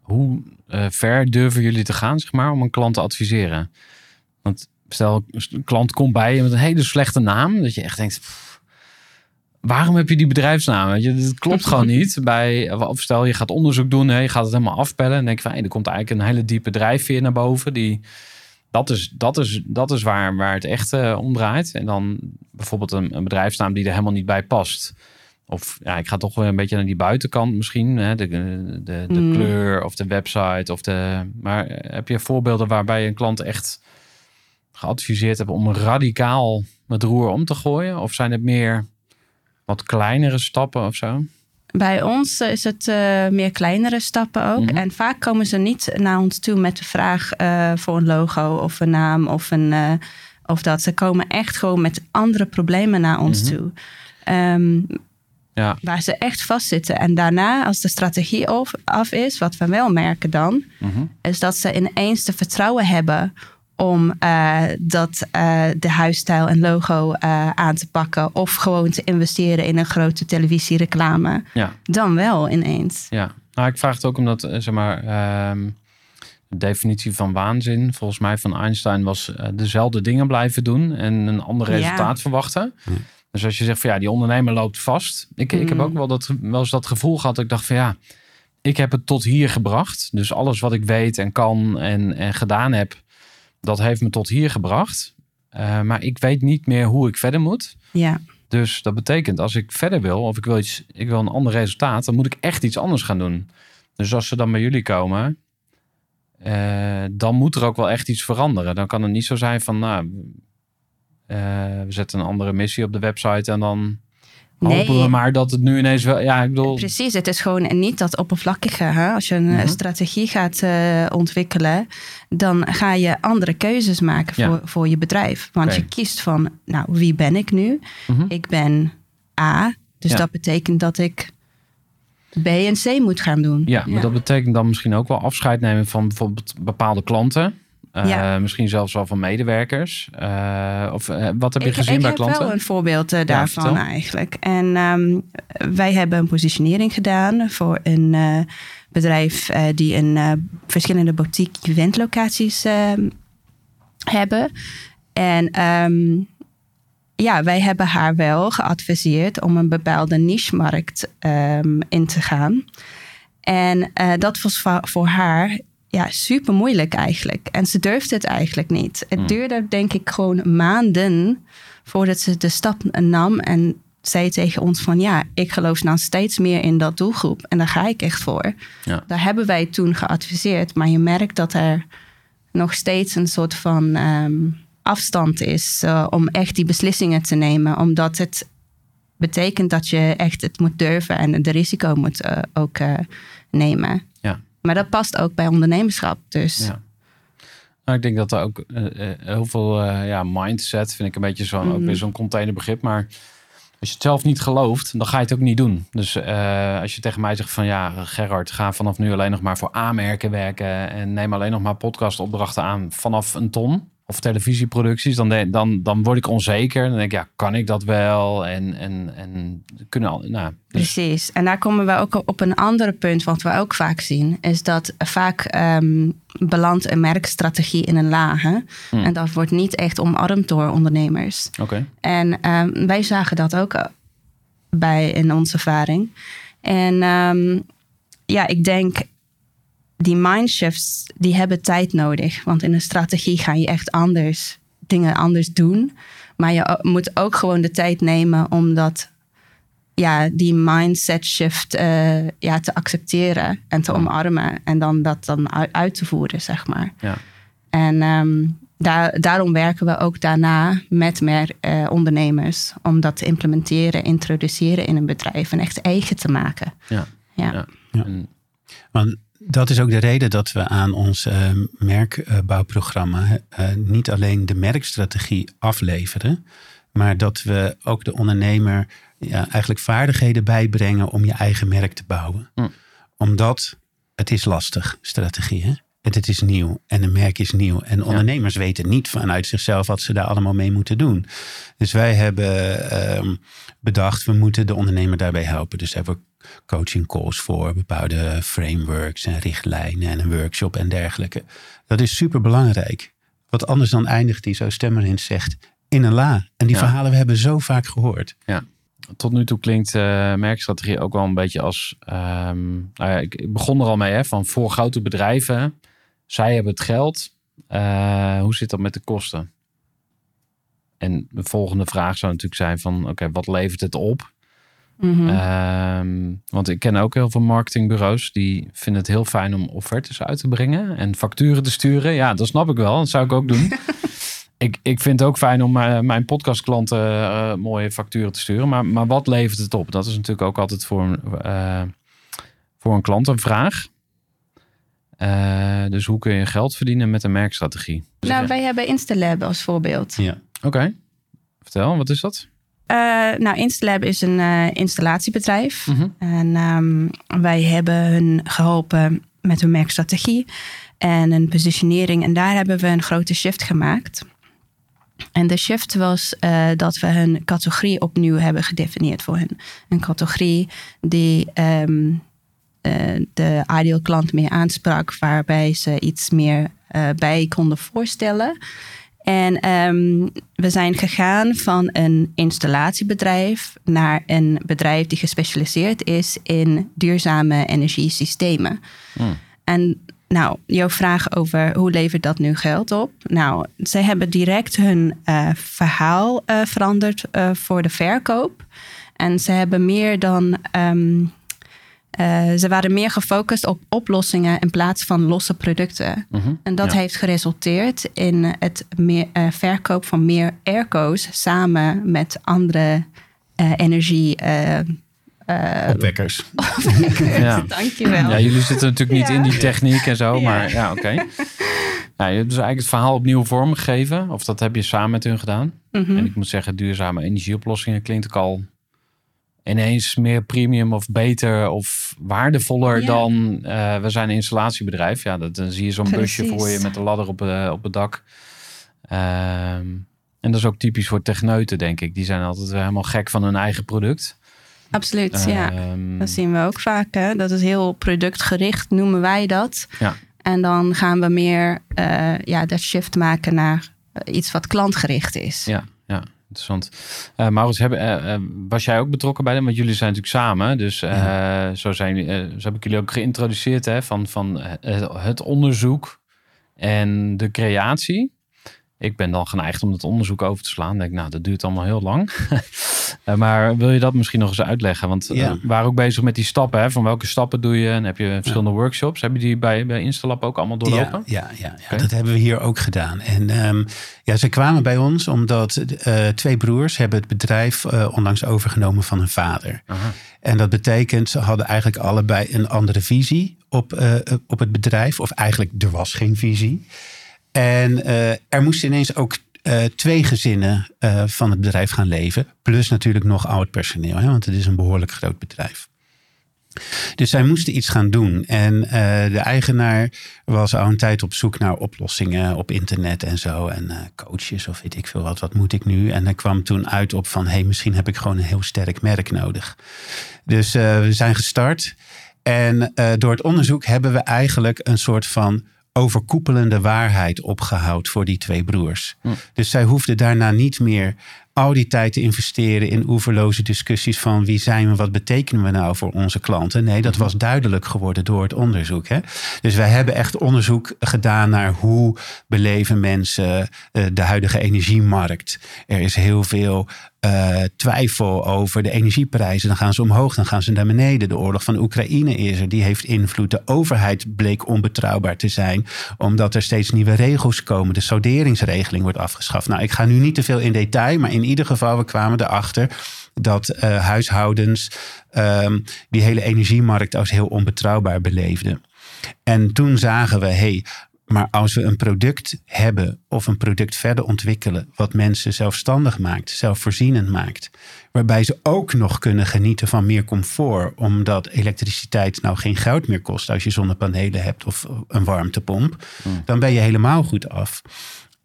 hoe eh, ver durven jullie te gaan, zeg maar, om een klant te adviseren? Want stel, een klant komt bij je met een hele slechte naam, dat je echt denkt, pff, waarom heb je die bedrijfsnaam? Weet je, dit klopt gewoon [LAUGHS] niet. Bij, of stel, je gaat onderzoek doen, je gaat het helemaal afpellen en denk je van, hey, er komt eigenlijk een hele diepe drijfveer naar boven die... Dat is, dat is, dat is waar, waar het echt eh, om draait. En dan bijvoorbeeld een, een bedrijfsnaam die er helemaal niet bij past. Of ja, ik ga toch weer een beetje naar die buitenkant misschien. Hè? De, de, de, de Mm. kleur of de website. Of de, maar eh, heb je voorbeelden waarbij je een klant echt geadviseerd hebt om radicaal met roer om te gooien? Of zijn het meer wat kleinere stappen of zo? Bij ons is het eh, meer kleinere stappen ook. Mhm. En vaak komen ze niet naar ons toe met de vraag eh, voor een logo of een naam of een. eh, of dat ze komen echt gewoon met andere problemen naar ons Mhm. toe. Ehm, Ja, waar ze echt vastzitten. En daarna, als de strategie af, af is, wat we wel merken dan, Mhm. is dat ze ineens de vertrouwen hebben om eh, dat, eh, de huisstijl en logo eh, aan te pakken. Of gewoon te investeren in een grote televisiereclame. ja. Dan wel ineens. Ja, nou, ik vraag het ook omdat, zeg maar, ehm, de definitie van waanzin, volgens mij van Einstein, was dezelfde dingen blijven doen en een ander Ja. resultaat verwachten. Dus als je zegt van ja, die ondernemer loopt vast. Ik, ik heb Mm. ook wel, dat, wel eens dat gevoel gehad dat ik dacht van ja, ik heb het tot hier gebracht. Dus alles wat ik weet en kan en, en gedaan heb, dat heeft me tot hier gebracht. Eh, maar ik weet niet meer hoe ik verder moet. Ja, Dus dat betekent, als ik verder wil, of ik wil, iets, ik wil een ander resultaat, dan moet ik echt iets anders gaan doen. Dus als ze dan bij jullie komen, eh, dan moet er ook wel echt iets veranderen. Dan kan het niet zo zijn van, nou, eh, we zetten een andere missie op de website en dan Nee. hopen we maar dat het nu ineens wel, ja, ik bedoel, precies. Het is gewoon niet dat oppervlakkige. Hè? Als je een Mhm. strategie gaat eh, ontwikkelen, dan ga je andere keuzes maken Ja. voor, voor je bedrijf. Want je kiest van, nou, wie ben ik nu? Mhm. Ik ben A, dus Ja. dat betekent dat ik B en C moet gaan doen. ja, maar dat betekent dan misschien ook wel afscheid nemen van bijvoorbeeld bepaalde klanten. Eh, Ja. Misschien zelfs wel van medewerkers. Eh, of eh, wat heb je ik, gezien ik bij heb klanten? wel een voorbeeld daarvan eigenlijk. En ehm, wij hebben een positionering gedaan voor een bedrijf die een eh, verschillende boutique eventlocaties ehm, hebben. En ehm, ja, wij hebben haar wel geadviseerd om een bepaalde niche-markt in te gaan. En dat was voor haar ja, super moeilijk eigenlijk. En ze durfde het eigenlijk niet. Het Hmm. duurde denk ik gewoon maanden voordat ze de stap nam en zei tegen ons van ja, ik geloof nou steeds meer in dat doelgroep en daar ga ik echt voor. Ja. Daar hebben wij toen geadviseerd, maar je merkt dat er nog steeds een soort van ehm, afstand is eh, om echt die beslissingen te nemen, omdat het betekent dat je echt het moet durven en de risico moet eh, ook eh, nemen. Ja. Maar dat past ook bij ondernemerschap. Dus Ja. Nou, ik denk dat er ook eh, eh, heel veel eh, ja, mindset vind ik een beetje zo'n ook Mhm. weer zo'n containerbegrip. Maar als je het zelf niet gelooft, dan ga je het ook niet doen. Dus als je tegen mij zegt van ja, Gerard, ga vanaf nu alleen nog maar voor aanmerken werken en neem alleen nog maar podcastopdrachten aan vanaf een ton of televisieproducties, dan, de- dan, dan word ik onzeker. Dan denk ik, ja, kan ik dat wel? En, en, en kunnen al, nou, dus, Precies. En daar komen we ook op een ander punt, wat we ook vaak zien, is dat vaak ehm, belandt een merkstrategie in een lage. Hmm. En dat wordt niet echt omarmd door ondernemers. oké. En ehm, wij zagen dat ook eh, bij in onze ervaring. En ehm, ja, ik denk die mindshifts, die hebben tijd nodig. Want in een strategie ga je echt anders, dingen anders doen. Maar je moet ook gewoon de tijd nemen om dat, ja, die mindset shift eh, ja, te accepteren en te omarmen. En dan dat dan uit, te voeren, zeg maar. Ja. En ehm, daar, daarom werken we ook daarna met meer eh, ondernemers. Om dat te implementeren, introduceren in een bedrijf en echt eigen te maken. Ja. Ja. Ja. Ja. En- Want dat is ook de reden dat we aan ons eh, merkbouwprogramma eh, niet alleen de merkstrategie afleveren, maar dat we ook de ondernemer ja, eigenlijk vaardigheden bijbrengen om je eigen merk te bouwen. Hm. Omdat het is lastig, strategie. Hè? En het is nieuw en een merk is nieuw. En ondernemers weten niet vanuit zichzelf wat ze daar allemaal mee moeten doen. Dus wij hebben ehm, bedacht, we moeten de ondernemer daarbij helpen. Dus hebben we coaching calls voor, bepaalde frameworks en richtlijnen en een workshop en dergelijke. Dat is super belangrijk. Wat anders dan eindigt die, zo Stemmerins zegt, in een la. En die Ja. verhalen we hebben zo vaak gehoord. tot nu toe klinkt eh, merkstrategie ook wel een beetje als. ehm, nou ja, ik, ik begon er al mee, hè, van voor grote bedrijven. Zij hebben het geld. Eh, hoe zit dat met de kosten? En de volgende vraag zou natuurlijk zijn van, oké, wat levert het op? Mhm. Ehm, want ik ken ook heel veel marketingbureaus die vinden het heel fijn om offertes uit te brengen en facturen te sturen. Ja, dat snap ik wel. Dat zou ik ook doen. [LAUGHS] ik, ik vind het ook fijn om eh, mijn podcastklanten eh, mooie facturen te sturen. Maar, maar wat levert het op? Dat is natuurlijk ook altijd voor, een, eh, voor een klant een vraag. Eh, dus hoe kun je geld verdienen met een merkstrategie? Dus nou, ja. wij hebben Instalab als voorbeeld. Ja. Oké, vertel, wat is dat? Eh, nou, Instalab is een eh, installatiebedrijf. En ehm, wij hebben hun geholpen met hun merkstrategie en een positionering. En daar hebben we een grote shift gemaakt. En de shift was eh, dat we hun categorie opnieuw hebben gedefinieerd voor hen. Een categorie die ehm, eh, de ideal klant meer aansprak, waarbij ze iets meer bij konden voorstellen. En ehm, we zijn gegaan van een installatiebedrijf naar een bedrijf die gespecialiseerd is in duurzame energiesystemen. Hmm. En nou, jouw vraag over hoe levert dat nu geld op? Nou, zij hebben direct hun eh, verhaal eh, veranderd eh, voor de verkoop. En ze hebben meer dan. ehm, eh, ze waren meer gefocust op oplossingen in plaats van losse producten. Mhm. En dat Ja. heeft geresulteerd in het meer, eh, verkoop van meer airco's samen met andere eh, energie. eh, eh, Opwekkers. [LAUGHS] Ja. Dankjewel. Ja, jullie zitten natuurlijk niet Ja. in die techniek en zo, Ja. maar ja, oké. Ja, je hebt dus eigenlijk het verhaal opnieuw vormgegeven. Of dat heb je samen met hun gedaan. Mhm. En ik moet zeggen, duurzame energieoplossingen klinkt ook al ineens meer premium of beter of waardevoller Ja. dan eh, we zijn een installatiebedrijf. Ja, dat, dan zie je zo'n busje voor je met een ladder op, eh, op het dak. Ehm, en dat is ook typisch voor techneuten, denk ik. Die zijn altijd helemaal gek van hun eigen product. Absoluut, ja. Ehm, Dat zien we ook vaak. Hè? Dat is heel productgericht, noemen wij dat. Ja. En dan gaan we meer eh, ja, dat shift maken naar iets wat klantgericht is. Ja, ja, interessant. Eh Maurits, hebben, eh, eh, was jij ook betrokken bij hem? Want jullie zijn natuurlijk samen. Dus zo, zijn, zo heb ik jullie ook geïntroduceerd hè, van, van het onderzoek en de creatie. Ik ben dan geneigd om het onderzoek over te slaan. Denk, nou, dat duurt allemaal heel lang. [LAUGHS] Eh, maar wil je dat misschien nog eens uitleggen? Want Ja. eh, we waren ook bezig met die stappen. Hè? Van welke stappen doe je? En heb je verschillende workshops? Heb je die bij, bij Instalab ook allemaal doorlopen? Ja, ja, ja, dat hebben we hier ook gedaan. En ehm, ja, ze kwamen bij ons omdat eh, twee broers hebben het bedrijf eh, onlangs overgenomen van hun vader. Aha. En dat betekent, ze hadden eigenlijk allebei een andere visie op, op het bedrijf. Of eigenlijk, er was geen visie. En eh, er moesten ineens ook eh, twee gezinnen eh, van het bedrijf gaan leven. Plus natuurlijk nog oud personeel, hè, want het is een behoorlijk groot bedrijf. Dus zij moesten iets gaan doen. En de eigenaar was al een tijd op zoek naar oplossingen op internet en zo. En coaches of weet ik veel wat, wat moet ik nu? En hij kwam toen uit op van, hé, hey, misschien heb ik gewoon een heel sterk merk nodig. Dus we zijn gestart. En door het onderzoek hebben we eigenlijk een soort van overkoepelende waarheid opgehouden voor die twee broers. Hm. Dus zij hoefden daarna niet meer al die tijd te investeren in oeverloze discussies van wie zijn we, wat betekenen we nou voor onze klanten. Nee, dat was duidelijk geworden door het onderzoek. Hè? Dus wij hebben echt onderzoek gedaan naar hoe beleven mensen eh, de huidige energiemarkt. Er is heel veel eh, twijfel over de energieprijzen. Dan gaan ze omhoog, dan gaan ze naar beneden. De oorlog van Oekraïne is er, die heeft invloed. De overheid bleek onbetrouwbaar te zijn, omdat er steeds nieuwe regels komen. De souderingsregeling wordt afgeschaft. Nou, ik ga nu niet te veel in detail, maar in ieder geval, we kwamen erachter dat eh, huishoudens ehm, die hele energiemarkt als heel onbetrouwbaar beleefden. En toen zagen we, hey, maar als we een product hebben of een product verder ontwikkelen, wat mensen zelfstandig maakt, zelfvoorzienend maakt, waarbij ze ook nog kunnen genieten van meer comfort, omdat elektriciteit nou geen goud meer kost als je zonnepanelen hebt of een warmtepomp, dan ben je helemaal goed af.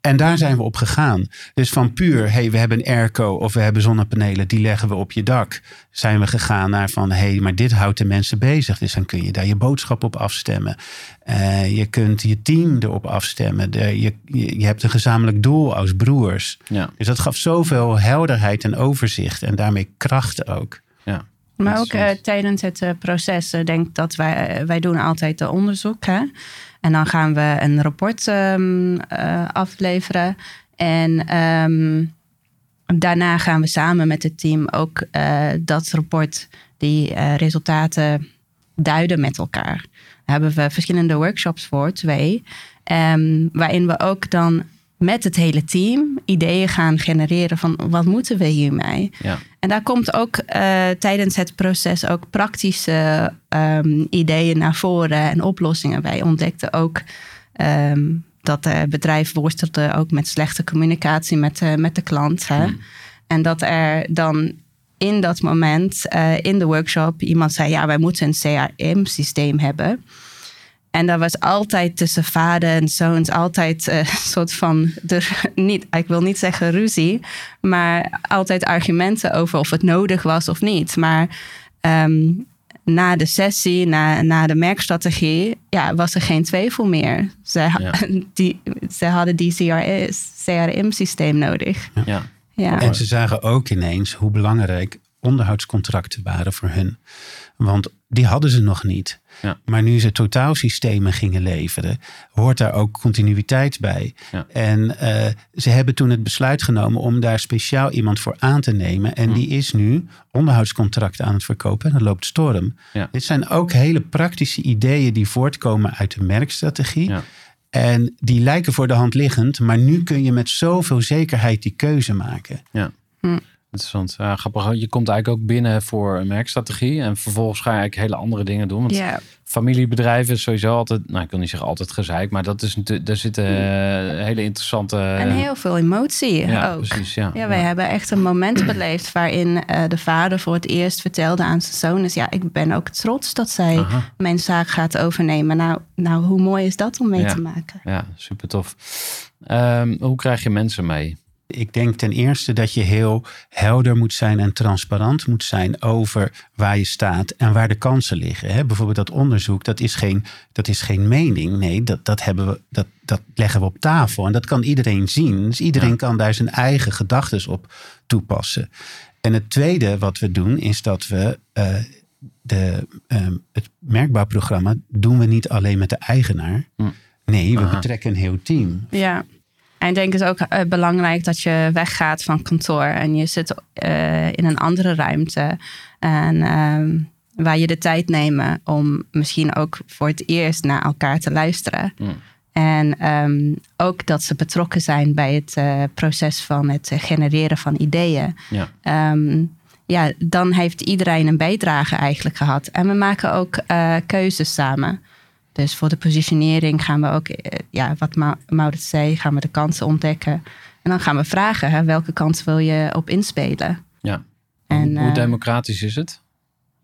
En daar zijn we op gegaan. Dus van puur, hey, we hebben een airco of we hebben zonnepanelen, die leggen we op je dak. Zijn we gegaan naar van, hey, maar dit houdt de mensen bezig. Dus dan kun je daar je boodschap op afstemmen. Eh, je kunt je team erop afstemmen. De, je, je, je hebt een gezamenlijk doel als broers. Ja, Dus dat gaf zoveel helderheid en overzicht en daarmee kracht ook. ja. Maar ook eh, tijdens het eh, proces, denk ik dat wij, wij doen altijd de onderzoek. Hè? En dan gaan we een rapport ehm, eh, afleveren. En ehm, daarna gaan we samen met het team ook eh, dat rapport, die eh, resultaten duiden met elkaar. Daar hebben we verschillende workshops voor, twee. ehm, waarin we ook dan met het hele team ideeën gaan genereren van wat moeten we hiermee? ja. En daar komt ook eh, tijdens het proces ook praktische ehm, ideeën naar voren en oplossingen. Wij ontdekten ook ehm, dat het bedrijf worstelde ook met slechte communicatie met, de met de klant. Hè? En dat er dan in dat moment eh, in de workshop iemand zei: Ja, wij moeten een CRM-systeem hebben. En dat was altijd tussen vader en zoons altijd eh, [LAUGHS] een soort van, er, niet, ik wil niet zeggen ruzie, maar altijd argumenten over of het nodig was of niet. Maar ehm, na de sessie, na, na de merkstrategie, ja, was er geen twijfel meer. Zij, ha- Ja. [LAUGHS] die, zij hadden die CRM-systeem nodig. ja. Ja. En ze zagen ook ineens hoe belangrijk onderhoudscontracten waren voor hun. Want die hadden ze nog niet. Ja. Maar nu ze totaalsystemen gingen leveren, hoort daar ook continuïteit bij. Ja. En eh, ze hebben toen het besluit genomen om daar speciaal iemand voor aan te nemen. En die is nu onderhoudscontracten aan het verkopen. En dat loopt storm. Ja. Dit zijn ook hele praktische ideeën die voortkomen uit de merkstrategie. Ja. En die lijken voor de hand liggend, maar nu kun je met zoveel zekerheid die keuze maken. Ja. Hm. Interessant. Ja, grappig. Je komt eigenlijk ook binnen voor een merkstrategie. En vervolgens ga je eigenlijk hele andere dingen doen. Want familiebedrijven is sowieso altijd, nou ik wil niet zeggen altijd gezeik, maar dat is natuurlijk, daar zitten eh, hele interessante. En heel veel emotie ja, ook. precies. Ja, Ja, wij hebben echt een moment beleefd waarin eh, de vader voor het eerst vertelde aan zijn zoon: dus ja, ik ben ook trots dat zij Aha. mijn zaak gaat overnemen. Nou, nou, hoe mooi is dat om mee Ja. te maken? Ja, super tof. Ehm, hoe krijg je mensen mee? Ik denk ten eerste dat je heel helder moet zijn en transparant moet zijn over waar je staat en waar de kansen liggen. Hè? Bijvoorbeeld dat onderzoek, dat is geen, dat is geen mening. Nee, dat, dat, hebben we, dat, dat leggen we op tafel en dat kan iedereen zien. Dus iedereen Ja. kan daar zijn eigen gedachten op toepassen. En het tweede wat we doen is dat we eh, de, ehm, het merkbouwprogramma doen we niet alleen met de eigenaar. Hm. Nee, we Aha. betrekken een heel team. Ja. En ik denk het ook eh, belangrijk dat je weggaat van kantoor en je zit eh, in een andere ruimte. En ehm, waar je de tijd neemt om misschien ook voor het eerst naar elkaar te luisteren. Mm. En ehm, ook dat ze betrokken zijn bij het eh, proces van het genereren van ideeën. Ja. Ehm, ja, dan heeft iedereen een bijdrage eigenlijk gehad. En we maken ook keuzes samen. Dus voor de positionering gaan we ook, eh, ja, wat Ma- Maurits zei, gaan we de kansen ontdekken. En dan gaan we vragen, hè, welke kans wil je op inspelen? Ja. En, Hoe eh, democratisch is het?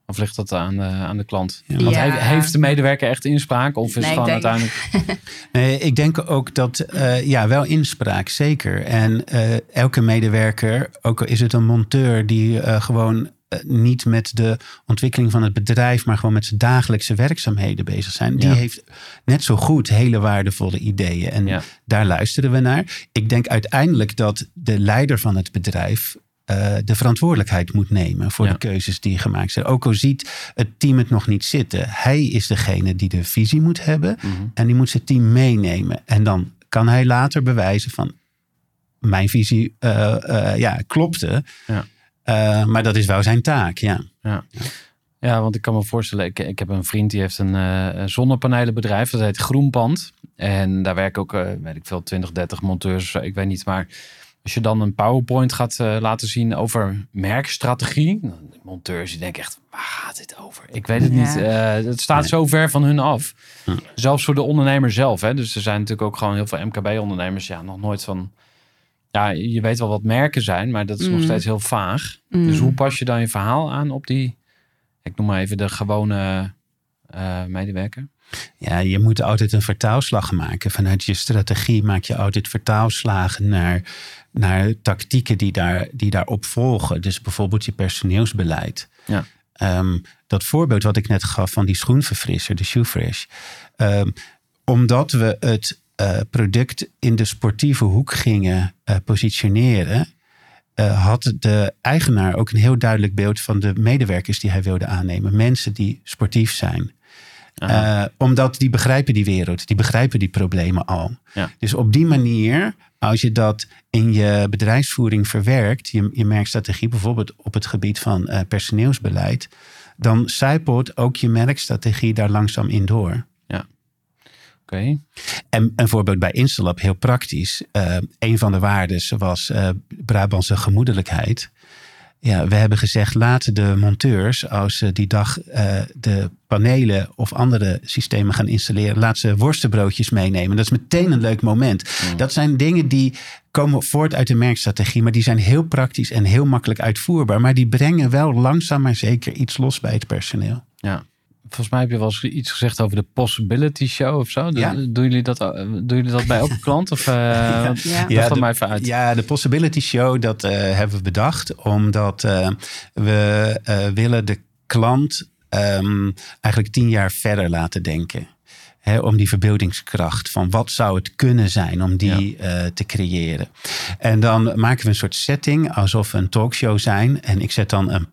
Of ligt dat aan de, aan de klant? Ja. Want Ja. heeft, de medewerker echt inspraak? Of is Nee, het gewoon denk- uiteindelijk... [LAUGHS] Nee, ik denk ook dat, eh, ja, wel inspraak, zeker. En eh, elke medewerker, ook al is het een monteur die eh, gewoon niet met de ontwikkeling van het bedrijf, maar gewoon met zijn dagelijkse werkzaamheden bezig zijn, die Ja. heeft net zo goed hele waardevolle ideeën. En Ja. daar luisteren we naar. Ik denk uiteindelijk dat de leider van het bedrijf eh, de verantwoordelijkheid moet nemen voor Ja. de keuzes die gemaakt zijn. Ook al ziet het team het nog niet zitten. Hij is degene die de visie moet hebben Mhm. en die moet zijn team meenemen. En dan kan hij later bewijzen van mijn visie eh, eh, ja, klopte. Ja. Eh, maar dat is wel zijn taak, ja. Ja. ja, want ik kan me voorstellen, ik, ik heb een vriend die heeft een eh, zonnepanelenbedrijf, dat heet Groenpand. En daar werken ook, eh, weet ik veel, 20, 30 monteurs, of zo, ik weet niet. Maar als je dan een PowerPoint gaat laten zien over merkstrategie, de monteurs die denken echt, waar gaat dit over? Ik weet het Ja. niet. Eh, het staat Nee. zo ver van hun af. Hm. Zelfs voor de ondernemer zelf. Hè? Dus er zijn natuurlijk ook gewoon heel veel MKB-ondernemers, ja, nog nooit van... Ja, je weet wel wat merken zijn, maar dat is nog Mm. steeds heel vaag. Mm. Dus hoe pas je dan je verhaal aan op die, ik noem maar even de gewone eh, medewerker? Ja, je moet altijd een vertaalslag maken. Vanuit je strategie maak je altijd vertaalslagen naar, naar tactieken die, daar, die daarop volgen. Dus bijvoorbeeld je personeelsbeleid. Ja. Ehm, dat voorbeeld wat ik net gaf van die schoenverfrisser, de Shoefresh. Ehm, omdat we het product in de sportieve hoek gingen eh, positioneren, eh, had de eigenaar ook een heel duidelijk beeld van de medewerkers die hij wilde aannemen. Mensen die sportief zijn. Eh, omdat die begrijpen die wereld, die begrijpen die problemen al. Ja. Dus op die manier, als je dat in je bedrijfsvoering verwerkt, je, je merkstrategie bijvoorbeeld op het gebied van eh, personeelsbeleid, dan zijpelt ook je merkstrategie daar langzaam in door. Oké. En een voorbeeld bij Instalab, heel praktisch. Eh, een van de waarden was eh, Brabantse gemoedelijkheid. Ja, we hebben gezegd, laten de monteurs, als ze die dag eh, de panelen of andere systemen gaan installeren, laat ze worstenbroodjes meenemen. Dat is meteen een leuk moment. Dat zijn dingen die komen voort uit de merkstrategie, maar die zijn heel praktisch en heel makkelijk uitvoerbaar. Maar die brengen wel langzaam maar zeker iets los bij het personeel. Ja. Volgens mij heb je wel eens iets gezegd over de Possibility Show of zo. Ja. Doen, jullie dat, eh, doen jullie dat bij elke [LAUGHS] klant? Of, want- Ja. dat maar even uit. Ja, de Possibility Show, dat eh, hebben we bedacht. Omdat we willen de klant ehm, eigenlijk tien jaar verder laten denken. Om die verbeeldingskracht van wat zou het kunnen zijn om die te creëren. En dan maken we een soort setting alsof we een talkshow zijn. En ik zet dan een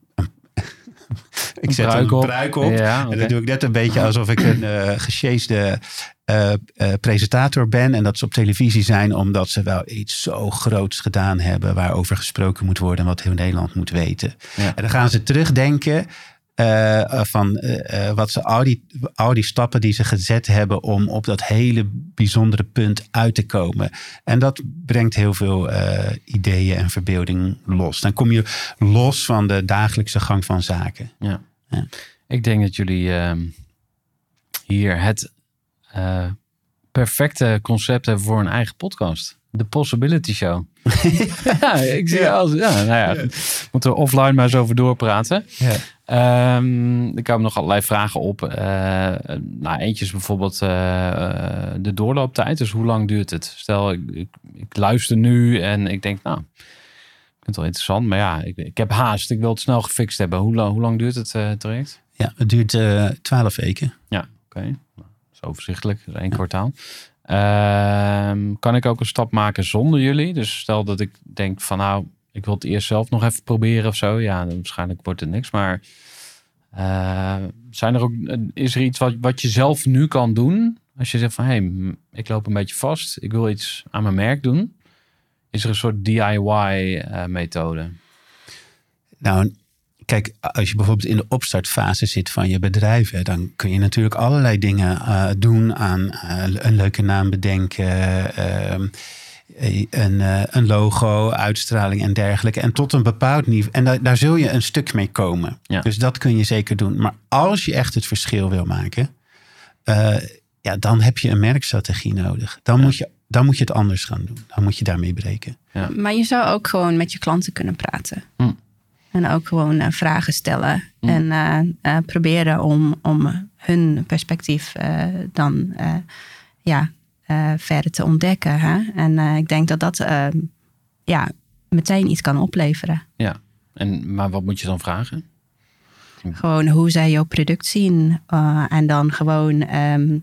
ik zet een op. pruik op. Ja, En dan doe ik net een beetje alsof ik een eh gesjeesde eh, eh, presentator ben. En dat ze op televisie zijn omdat ze wel iets zo groots gedaan hebben. Waarover gesproken moet worden en wat heel Nederland moet weten. Ja. En dan gaan ze terugdenken eh, van eh, eh, wat ze al die, al die stappen die ze gezet hebben om op dat hele bijzondere punt uit te komen. En dat brengt heel veel eh, ideeën en verbeelding los. Dan kom je los van de dagelijkse gang van zaken. Ja. Ja. Ik denk dat jullie ehm, hier het eh, perfecte concept hebben voor een eigen podcast. De Possibility Show. [LAUGHS] ja, ik zie Ja. als, ja, nou ja, moeten we offline maar eens over doorpraten. Ja. Ehm, er komen nog allerlei vragen op. Eh, nou, eentje is bijvoorbeeld eh, eh, de doorlooptijd. Dus hoe lang duurt het? Stel, ik, ik, ik luister nu en ik denk, nou, ik vind het wel interessant. Maar ja, ik, ik heb haast. Ik wil het snel gefixt hebben. Hoe, lang- hoe lang duurt het eh, traject? Ja, het duurt twaalf weken. Ja, oké. Nou, dat is overzichtelijk. Dat is één kwartaal. Ehm, kan ik ook een stap maken zonder jullie? Dus stel dat ik denk van nou, ik wil het eerst zelf nog even proberen of zo. Ja, dan waarschijnlijk wordt het niks. Maar eh, zijn er ook, is er iets wat, wat je zelf nu kan doen? Als je zegt van hé, hey, ik loop een beetje vast. Ik wil iets aan mijn merk doen. Is er een soort DIY-methode? Nou, kijk, als je bijvoorbeeld in de opstartfase zit van je bedrijf, hè, dan kun je natuurlijk allerlei dingen eh, doen aan eh, een leuke naam bedenken, ehm, een, eh, een logo, uitstraling en dergelijke. En tot een bepaald niveau. En daar, daar zul je een stuk mee komen. Ja. Dus dat kun je zeker doen. Maar als je echt het verschil wil maken, eh, ja, dan heb je een merkstrategie nodig. Dan, moet je, dan moet je het anders gaan doen. Dan moet je daarmee breken. Maar je zou ook gewoon met je klanten kunnen praten. Hm. En ook gewoon eh, vragen stellen. Hm. En eh, eh, proberen om, om hun perspectief dan ja, verder te ontdekken. Hè? En ik denk dat dat eh, ja, meteen iets kan opleveren. Ja. En, maar wat moet je dan vragen? Gewoon hoe zij jouw product zien. en dan gewoon ehm,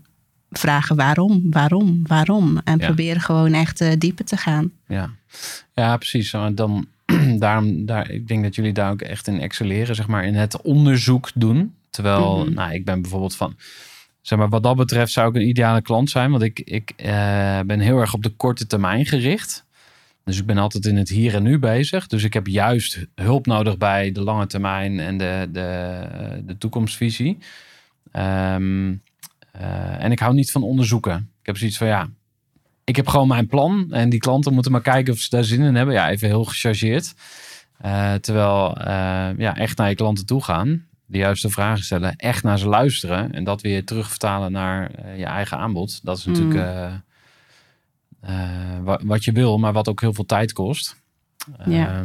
vragen waarom, waarom, waarom. En Ja. proberen gewoon echt dieper te gaan. Ja, ja precies. Uh, Dan, [CLEARS THROAT] daarom, daar, ik denk dat jullie daar ook echt in excelleren, zeg maar, in het onderzoek doen. Terwijl, Mhm. nou, ik ben bijvoorbeeld van, zeg maar, wat dat betreft zou ik een ideale klant zijn, want ik, ik eh, ben heel erg op de korte termijn gericht. Dus ik ben altijd in het hier en nu bezig. Dus ik heb juist hulp nodig bij de lange termijn en de, de, de toekomstvisie. Ehm, eh, en ik hou niet van onderzoeken. Ik heb zoiets van ja, ik heb gewoon mijn plan. En die klanten moeten maar kijken of ze daar zin in hebben. Ja, even heel gechargeerd. Eh, terwijl eh, ja, echt naar je klanten toe gaan. De juiste vragen stellen. Echt naar ze luisteren. En dat weer terugvertalen naar eh, je eigen aanbod. Dat is natuurlijk eh, wa- wat je wil, maar wat ook heel veel tijd kost. Ja.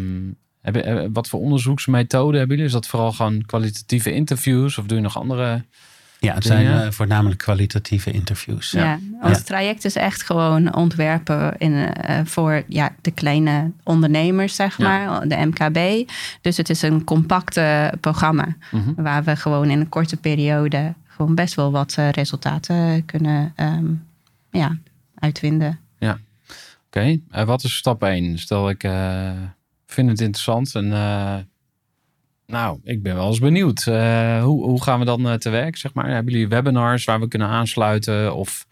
Heb eh, wat voor onderzoeksmethoden hebben jullie? Is dat vooral gewoon kwalitatieve interviews? Of doe je nog andere... Ja, het Dingen. zijn eh, voornamelijk kwalitatieve interviews. Ja, ons Ja. traject is echt gewoon ontwerpen in, eh, voor ja, de kleine ondernemers, zeg Ja. maar, de MKB. Dus het is een compacte programma Mhm. waar we gewoon in een korte periode gewoon best wel wat eh, resultaten kunnen ehm, ja, uitvinden. Oké, eh, wat is stap 1? Stel ik eh, vind het interessant en eh, nou, ik ben wel eens benieuwd. Eh, hoe, hoe gaan we dan eh, te werk, zeg maar? Hebben jullie webinars waar we kunnen aansluiten of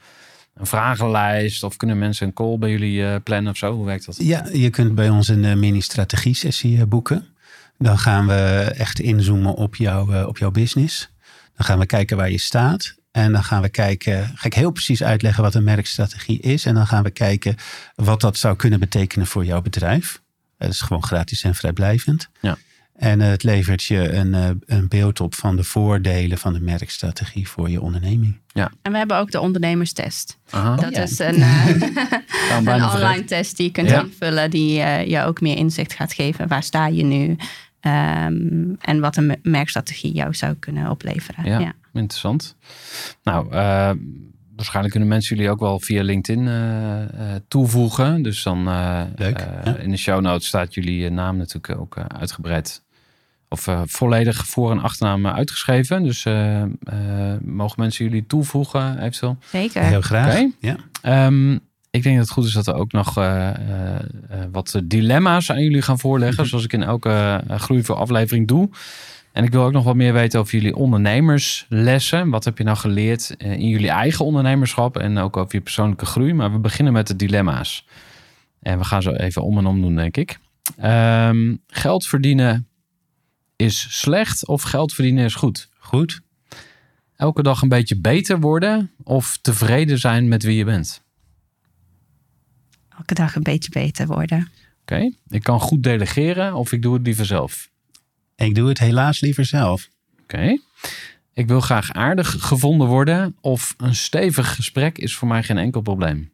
een vragenlijst of kunnen mensen een call bij jullie eh, plannen of zo? Hoe werkt dat? Ja, je kunt bij ons een mini-strategie-sessie boeken. Dan gaan we echt inzoomen op, jouw eh, op jouw business. Dan gaan we kijken waar je staat. En dan gaan we kijken, ga ik heel precies uitleggen wat een merkstrategie is. En dan gaan we kijken wat dat zou kunnen betekenen voor jouw bedrijf. Dat is gewoon gratis en vrijblijvend. Ja. En het levert je een, eh, een beeld op van de voordelen van de merkstrategie voor je onderneming. En we hebben ook de ondernemerstest. Aha, Dat ja. is [LAUGHS] een, eh, [LAUGHS] een online vergeten. test die je kunt Ja. invullen, die eh, je ook meer inzicht gaat geven. Waar sta je nu? Ehm, en wat een me- merkstrategie jou zou kunnen opleveren. Ja. Ja. Interessant. Nou, eh, waarschijnlijk kunnen mensen jullie ook wel via LinkedIn eh, eh, toevoegen. Dus dan Leuk, ja. in de show notes staat jullie naam natuurlijk ook uitgebreid. Of eh, volledig voor- en achternaam eh, uitgeschreven. Dus eh, eh, mogen mensen jullie toevoegen eventueel? Zeker. Heel graag. Oké. Ja. Ehm, ik denk dat het goed is dat we ook nog eh, eh, eh, wat dilemma's aan jullie gaan voorleggen. Zoals ik in elke uh, Groei voor aflevering doe. En ik wil ook nog wat meer weten over jullie ondernemerslessen. Wat heb je nou geleerd in jullie eigen ondernemerschap en ook over je persoonlijke groei? Maar we beginnen met de dilemma's. En we gaan zo even om en om doen, denk ik. Ehm, geld verdienen is slecht of geld verdienen is goed? Goed. Elke dag een beetje beter worden of tevreden zijn met wie je bent? Elke dag een beetje beter worden. Oké, ik kan goed delegeren of ik doe het liever zelf. Ik doe het helaas liever zelf. Oké. Ik wil graag aardig gevonden worden of een stevig gesprek is voor mij geen enkel probleem.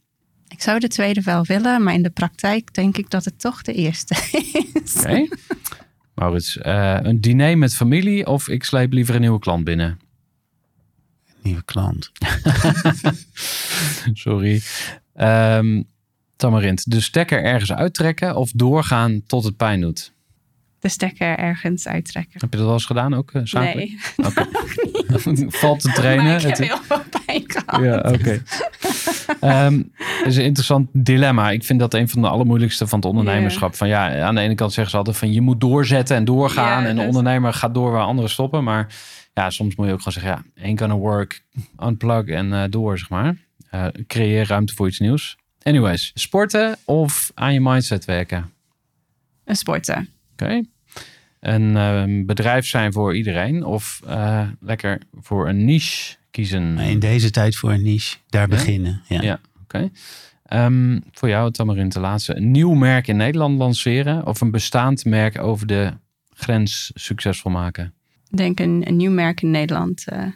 Ik zou de tweede wel willen, maar in de praktijk denk ik dat het toch de eerste is. Oké. [LAUGHS] Maurits, eh, een diner met familie of ik sleep liever een nieuwe klant binnen? Nieuwe klant. [LAUGHS] Sorry. Ehm Tamarint, de stekker ergens uittrekken of doorgaan tot het pijn doet? De stekker ergens uittrekken. Heb je dat wel eens gedaan ook? eh, zakelijk? Nee. [LAUGHS] [LAUGHS] Valt te trainen. maar ik heb Het- heel veel pijn gehad. Ja, oké. [LAUGHS] Ehm, Het is een interessant dilemma. Ik vind dat een van de allermoeilijkste van het ondernemerschap. Van ja, aan de ene kant zeggen ze altijd van je moet doorzetten en doorgaan. En de ondernemer gaat door waar anderen stoppen. Maar ja, soms moet je ook gewoon zeggen, ja, ain't gonna work, unplug en eh, door, zeg maar. Eh, creëer ruimte voor iets nieuws. Anyways, sporten of aan je mindset werken? Sporten. Oké. Een ehm, bedrijf zijn voor iedereen of eh, lekker voor een niche kiezen? In deze tijd voor een niche, daar Ja? beginnen. Ja. Ja, oké. Ehm, voor jou, Tamarin, te laatste. Een nieuw merk in Nederland lanceren of een bestaand merk over de grens succesvol maken? Ik denk een, een nieuw merk in Nederland. eh,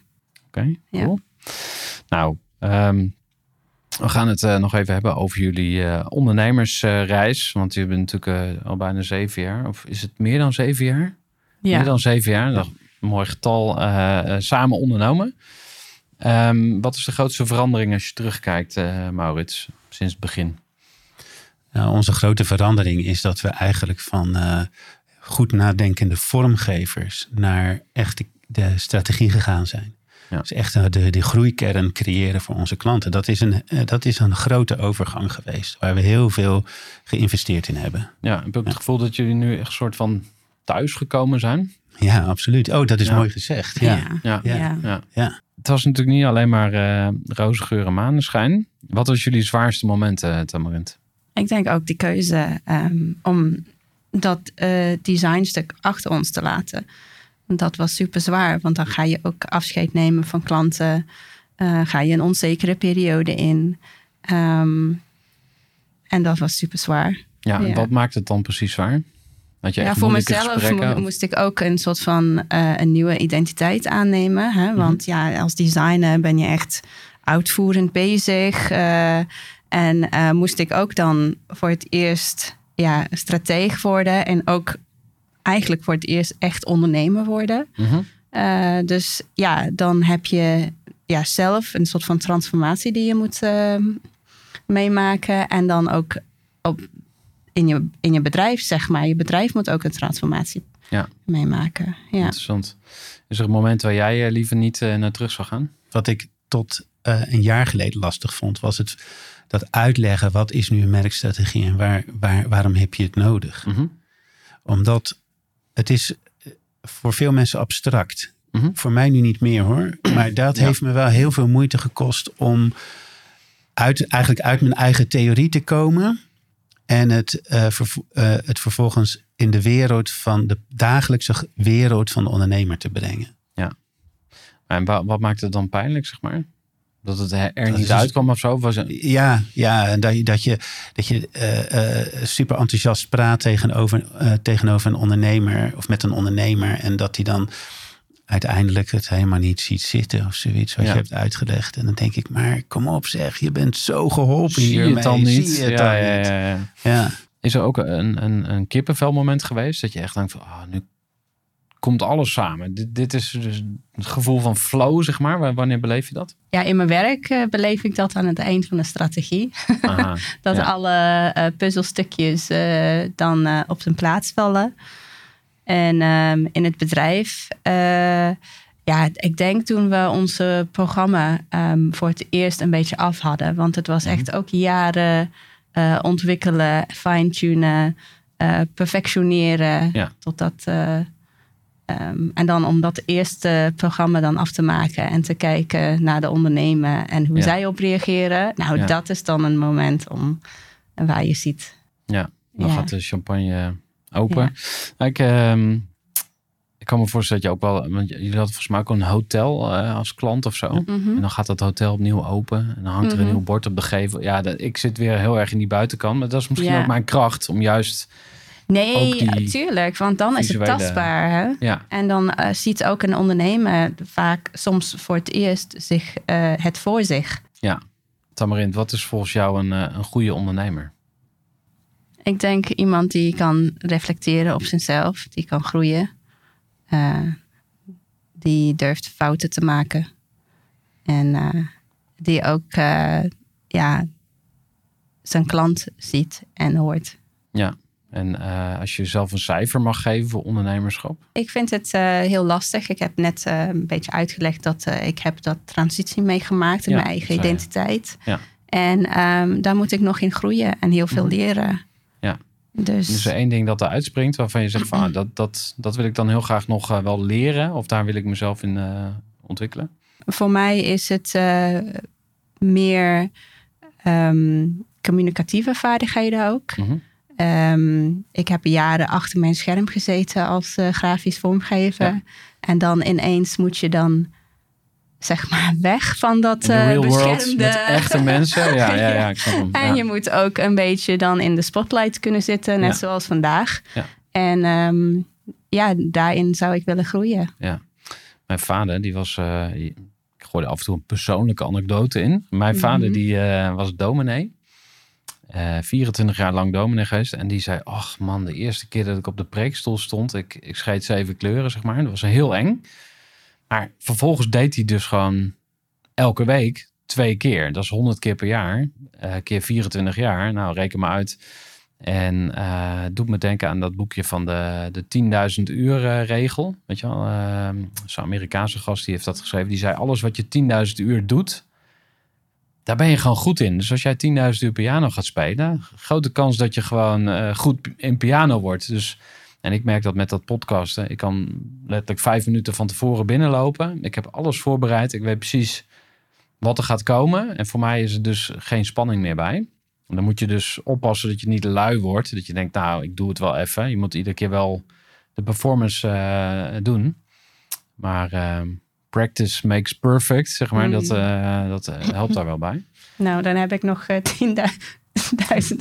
Oké, Ja. cool. Nou, ehm, we gaan het eh, nog even hebben over jullie eh, ondernemersreis. want jullie hebben natuurlijk eh, al bijna zeven jaar. Of is het meer dan zeven jaar? ja. Meer dan zeven jaar. Dat een mooi getal samen ondernomen. Ehm, wat is de grootste verandering als je terugkijkt, eh, Maurits, sinds het begin? Nou, onze grote verandering is dat we eigenlijk van eh, goed nadenkende vormgevers naar echt de strategie gegaan zijn. Ja. Dus echt eh, de, de groeikern creëren voor onze klanten. Dat is, een, eh, dat is een grote overgang geweest, waar we heel veel geïnvesteerd in hebben. Ja, heb je ook het gevoel dat jullie nu echt een soort van thuis gekomen zijn? Ja, absoluut. Oh, dat is Ja. mooi gezegd. Ja. Ja. Ja. Ja. ja. Ja. Het was natuurlijk niet alleen maar eh roze geur en maneschijn. Wat was jullie zwaarste moment, eh Tamarint? Ik denk ook die keuze ehm, om dat eh, designstuk achter ons te laten. Want Dat was super zwaar, want dan ga je ook afscheid nemen van klanten. eh, ga je een onzekere periode in. Ehm, en dat was super zwaar. Ja, en Ja. wat maakt het dan precies zwaar? Had je Ja, voor mezelf mo- moest ik ook een soort van eh, een nieuwe identiteit aannemen. Hè? Want ja, als designer ben je echt uitvoerend bezig. eh, en moest ik ook dan voor het eerst ja, strateeg worden. En ook eigenlijk voor het eerst echt ondernemer worden. Mhm. Eh, dus ja, dan heb je ja, zelf een soort van transformatie die je moet eh, meemaken. En dan ook op, in, je, in je bedrijf, zeg maar. Je bedrijf moet ook een transformatie Ja. meemaken. Ja. Interessant. Is er een moment waar jij eh, liever niet eh, naar terug zou gaan? Wat ik tot eh, een jaar geleden lastig vond, was het dat uitleggen wat is nu een merkstrategie en waar, waar, waarom heb je het nodig. Mhm. Omdat het is eh, voor veel mensen abstract. Mhm. Voor mij nu niet meer hoor. [CLEARS THROAT] Maar dat Ja. heeft me wel heel veel moeite gekost om uit, eigenlijk uit mijn eigen theorie te komen. En het, eh, eh, het vervolgens in de wereld van de dagelijkse wereld van de ondernemer te brengen. En wa- wat maakt het dan pijnlijk, zeg maar? Dat het er Dat niet is- uitkwam of zo? Was. Ja, ja en dat je, dat je, dat je eh, eh, super enthousiast praat tegenover, eh, tegenover een ondernemer of met een ondernemer. En dat hij dan uiteindelijk het helemaal niet ziet zitten of zoiets wat Ja. je hebt uitgelegd. En dan denk ik, maar kom op zeg, je bent zo geholpen Zie je hiermee. het dan niet? Zie je het ja, dan ja, niet? ja. Is er ook een, een, een kippenvelmoment geweest? Dat je echt denkt van, ah, nu komt alles samen. Dit, dit is dus het gevoel van flow, zeg maar. Wa- Wanneer beleef je dat? ja, in mijn werk eh, beleef ik dat aan het eind van de strategie. Aha. [LAUGHS] Dat Ja. alle eh, puzzelstukjes eh, dan op zijn plaats vallen. En ehm, in het bedrijf, ja, ik denk toen we onze programma ehm, voor het eerst een beetje af hadden. Want het was echt ook jaren ontwikkelen, fine-tunen, perfectioneren. Ja. Totdat, eh, ehm, en dan om dat eerste programma dan af te maken en te kijken naar de ondernemer en hoe Ja. zij op reageren. Nou, Ja. dat is dan een moment om waar je ziet. Ja, dan Ja. gaat de champagne open. Nou, Ik, ehm, ik kan me voorstellen dat je ook wel... Want jullie hadden volgens mij ook een hotel eh, als klant of zo. Mhm. En dan gaat dat hotel opnieuw open. En dan hangt er een Mhm. nieuw bord op de gevel. Ja, dat, ik zit weer heel erg in die buitenkant. Maar dat is misschien ook mijn kracht. Om juist... Nee, Ook die tuurlijk, want dan is het tastbaar. Hè? Ja, En dan eh, ziet ook een ondernemer vaak soms voor het eerst zich, eh, het voor zich. Tamarint, wat is volgens jou een, eh, een goede ondernemer? Ik denk iemand die kan reflecteren op zichzelf, die kan groeien, die durft fouten te maken en die ook ja, zijn klant ziet en hoort. Ja. En eh, als je zelf een cijfer mag geven voor ondernemerschap? Ik vind het eh, heel lastig. Ik heb net eh, een beetje uitgelegd dat ik heb dat transitie meegemaakt in Ja, mijn eigen identiteit. Ja. En ehm, daar moet ik nog in groeien en heel veel Mhm. leren. Ja. Dus, Is er één ding dat er uitspringt waarvan je zegt van ah, dat, dat, dat wil ik dan heel graag nog wel leren? Of daar wil ik mezelf in ontwikkelen? voor mij is het meer ehm, communicatieve vaardigheden ook. Mhm. Ehm, ik heb jaren achter mijn scherm gezeten als eh, grafisch vormgever. Ja. En dan ineens moet je dan, zeg maar, [LAUGHS] weg van dat world beschermde... met echte mensen. Ja, ja, ja, ik snap hem. [LAUGHS] En Ja. je moet ook een beetje dan in de spotlight kunnen zitten, net Ja. zoals vandaag. Ja. En ehm, ja, daarin zou ik willen groeien. Mijn vader, die was... eh, ik gooide af en toe een persoonlijke anekdote in. Mijn Mhm. vader, die eh, was dominee. Eh 24 jaar lang dominee geweest. En die zei, ach man, de eerste keer dat ik op de preekstoel stond... Ik, ik zeven kleuren, zeg maar. Dat was heel eng. Maar vervolgens deed hij dus gewoon elke week twee keer. Dat is 100 keer per jaar. eh keer 24 jaar. Nou, reken maar uit. En eh doet me denken aan dat boekje van de, de 10.000 uur eh, regel. Weet je wel, eh, zo'n Amerikaanse gast die heeft dat geschreven. Die zei, alles wat je 10.000 uur doet, daar ben je gewoon goed in. Dus als jij 10.000 uur piano gaat spelen, grote kans dat je gewoon eh, goed in piano wordt. Dus, en ik merk dat met dat podcasten. Ik kan letterlijk vijf minuten van tevoren binnenlopen. Ik heb alles voorbereid. Ik weet precies wat er gaat komen. En voor mij is er dus geen spanning meer bij. Dan moet je dus oppassen dat je niet lui wordt. Dat je denkt, nou, ik doe het wel even. Je moet iedere keer wel de performance eh, doen. Maar eh, practice makes perfect, zeg maar. Mm. Dat, eh, dat eh, helpt daar wel bij. [LAUGHS] Nou, dan heb ik nog eh, 10.000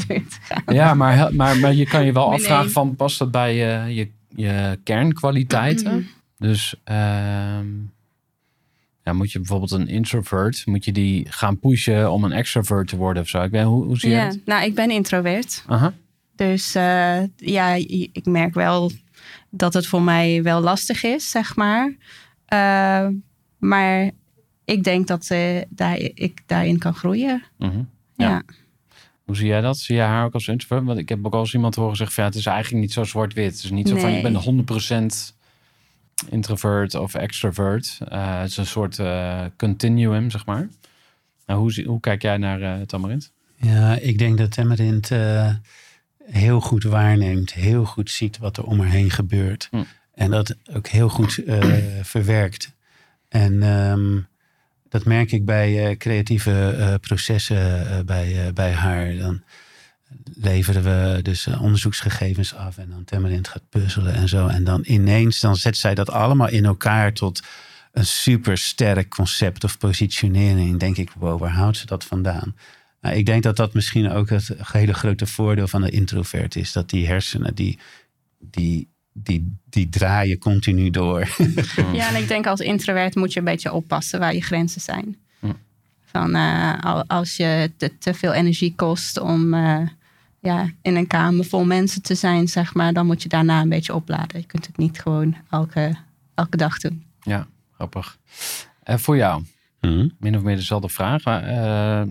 uur te gaan. Ja, maar, maar, maar je kan je wel afvragen van, past dat bij je, je, je kernkwaliteiten? Dus ehm, ja, moet je bijvoorbeeld een introvert, moet je die gaan pushen om een extrovert te worden of zo? Ik weet, hoe, hoe zie je Ja, het? nou, ik ben introvert. Aha. Dus eh, ja, ik merk wel dat het voor mij wel lastig is, zeg maar. Eh, maar ik denk dat eh, daar, ik daarin kan groeien. Mhm. Ja. Ja. Hoe zie jij dat? Zie jij haar ook als introvert? Want ik heb ook al eens iemand horen zeggen van ja, het is eigenlijk niet zo zwart-wit. Het is niet zo van je bent 100% introvert of extrovert. Eh, het is een soort eh, continuum, zeg maar. Nou, hoe, hoe kijk jij naar eh Tamarint? Ja, ik denk dat Temmerint eh, heel goed waarneemt, heel goed ziet wat er om haar heen gebeurt. Hm. En dat ook heel goed eh, verwerkt. En ehm, dat merk ik bij eh, creatieve eh, processen eh, bij, bij haar. Dan leveren we dus onderzoeksgegevens af en dan Temmerint gaat puzzelen en zo. En dan ineens dan zet zij dat allemaal in elkaar tot een super sterk concept of positionering. Denk ik, wow, waar houdt ze dat vandaan? Nou, ik denk dat dat misschien ook het hele grote voordeel van de introvert is. Dat die hersenen, die, die, die, die draaien continu door. [LAUGHS] Ja, en ik denk als introvert moet je een beetje oppassen waar je grenzen zijn. Van eh, al- als je te, te veel energie kost om eh, ja, in een kamer vol mensen te zijn, zeg maar, dan moet je daarna een beetje opladen. Je kunt het niet gewoon elke, elke dag doen. Ja, grappig. En voor jou, Hm? min of meer dezelfde vraag. Maar, eh,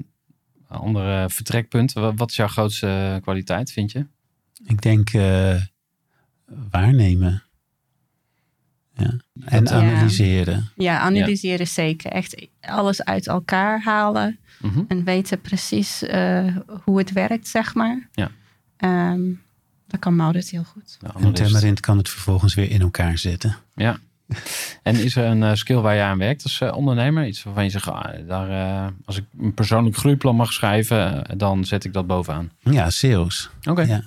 andere vertrekpunt. Wa- Wat is jouw grootste kwaliteit, vind je? Ik denk eh, waarnemen. Ja. En Dat, analyseren. Ja, analyseren zeker. Echt alles uit elkaar halen Mhm. en weten precies eh, hoe het werkt, zeg maar. Ja. Ehm, dat kan Maurits heel goed. De En. Temmerint kan het vervolgens weer in elkaar zetten. Ja. En is er een eh, skill waar je aan werkt als eh, ondernemer? Iets waarvan je zegt, ah, daar, eh, als ik een persoonlijk groeiplan mag schrijven, dan zet ik dat bovenaan. Ja, sales. Oké. Ja.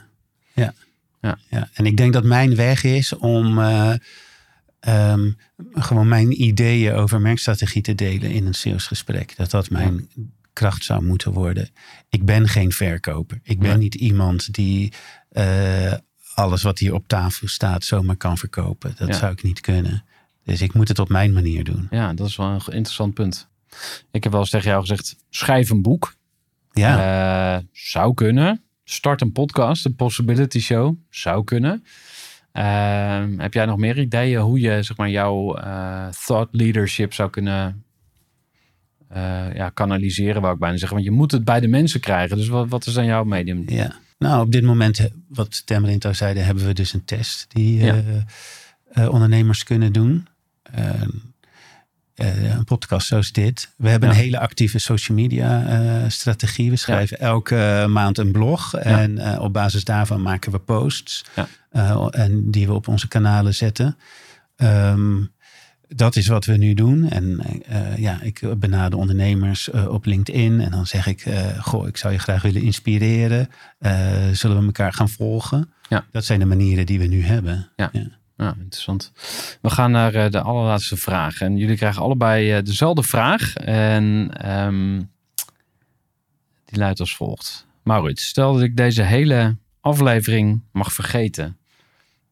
Ja. Ja. ja. En ik denk dat mijn weg is om eh, ehm, gewoon mijn ideeën over merkstrategie te delen in een salesgesprek. Dat dat mijn kracht zou moeten worden. Ik ben geen verkoper. Ik ben niet iemand die eh, alles wat hier op tafel staat zomaar kan verkopen. Dat zou ik niet kunnen. Dus ik moet het op mijn manier doen. Ja, dat is wel een interessant punt. Ik heb wel eens tegen jou gezegd, schrijf een boek. Ja, Eh, zou kunnen. Start een podcast, een possibility show. Zou kunnen. Ehm, heb jij nog meer ideeën hoe je zeg maar, jouw eh, thought leadership zou kunnen eh, ja, kanaliseren, wou ik bijna zeggen. Want je moet het bij de mensen krijgen. Dus wat, wat is dan jouw medium? Ja, nou op dit moment, wat Temmerint al zeiden, hebben we dus een test die Ja. eh, ondernemers kunnen doen. Eh, een podcast zoals dit. We hebben Ja. een hele actieve social media eh, strategie. We schrijven elke maand een blog en eh, op basis daarvan maken we posts Ja. en die we op onze kanalen zetten. Ehm, dat is wat we nu doen. En ja, ik benader ondernemers op LinkedIn. En dan zeg ik, goh, ik zou je graag willen inspireren. zullen we elkaar gaan volgen? Dat zijn de manieren die we nu hebben. Ja. Ja. Ja, interessant. We gaan naar de allerlaatste vraag. En jullie krijgen allebei dezelfde vraag. En um, die luidt als volgt. Maurits, stel dat ik deze hele aflevering mag vergeten.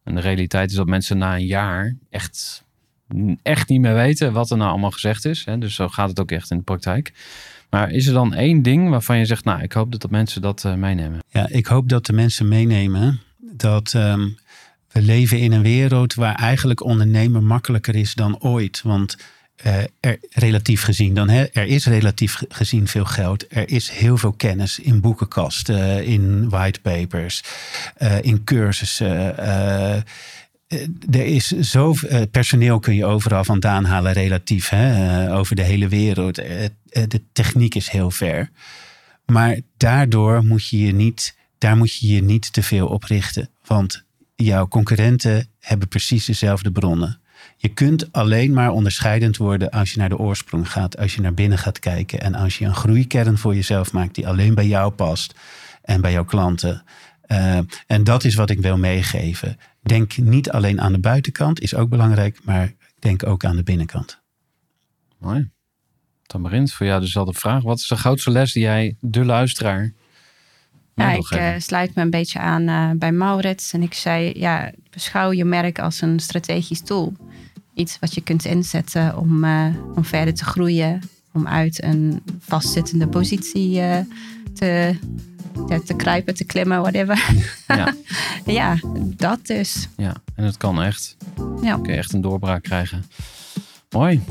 En de realiteit is dat mensen na een jaar echt, echt niet meer weten wat er nou allemaal gezegd is. Hè? Dus zo gaat het ook echt in de praktijk. Maar is er dan één ding waarvan je zegt, nou, ik hoop dat mensen dat uh, meenemen? Ja, ik hoop dat de mensen meenemen dat um, we leven in een wereld waar eigenlijk ondernemen makkelijker is dan ooit. Want uh, er, relatief gezien dan, hè, er is relatief gezien veel geld. Er is heel veel kennis in boekenkasten, in whitepapers, uh, in cursussen. Er is zo personeel kun je overal vandaan halen, relatief, hè, over de hele wereld. de techniek is heel ver. Maar daardoor moet je je niet, daar moet je je niet te veel op richten. Want jouw concurrenten hebben precies dezelfde bronnen. Je kunt alleen maar onderscheidend worden als je naar de oorsprong gaat, als je naar binnen gaat kijken en als je een groeikern voor jezelf maakt die alleen bij jou past en bij jouw klanten. Uh, en dat is wat ik wil meegeven. Denk niet alleen aan de buitenkant, is ook belangrijk, maar denk ook aan de binnenkant. Mooi. Tamarint, voor jou dezelfde vraag. Wat is de grootste les die jij de luisteraar ja, ik uh, sluit me een beetje aan uh, bij Maurits. En ik zei, ja, beschouw je merk als een strategisch doel. Iets wat je kunt inzetten om, uh, om verder te groeien. Om uit een vastzittende positie te, ja, te kruipen, te klimmen, whatever. Ja. [LAUGHS] ja, dat dus. Ja, en het kan echt. Ja. Dan kun je echt een doorbraak krijgen. Mooi.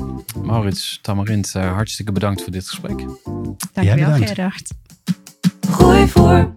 Maurits, Tamarint, hartstikke bedankt voor dit gesprek. Dankjewel, Gerard. Gooi voor.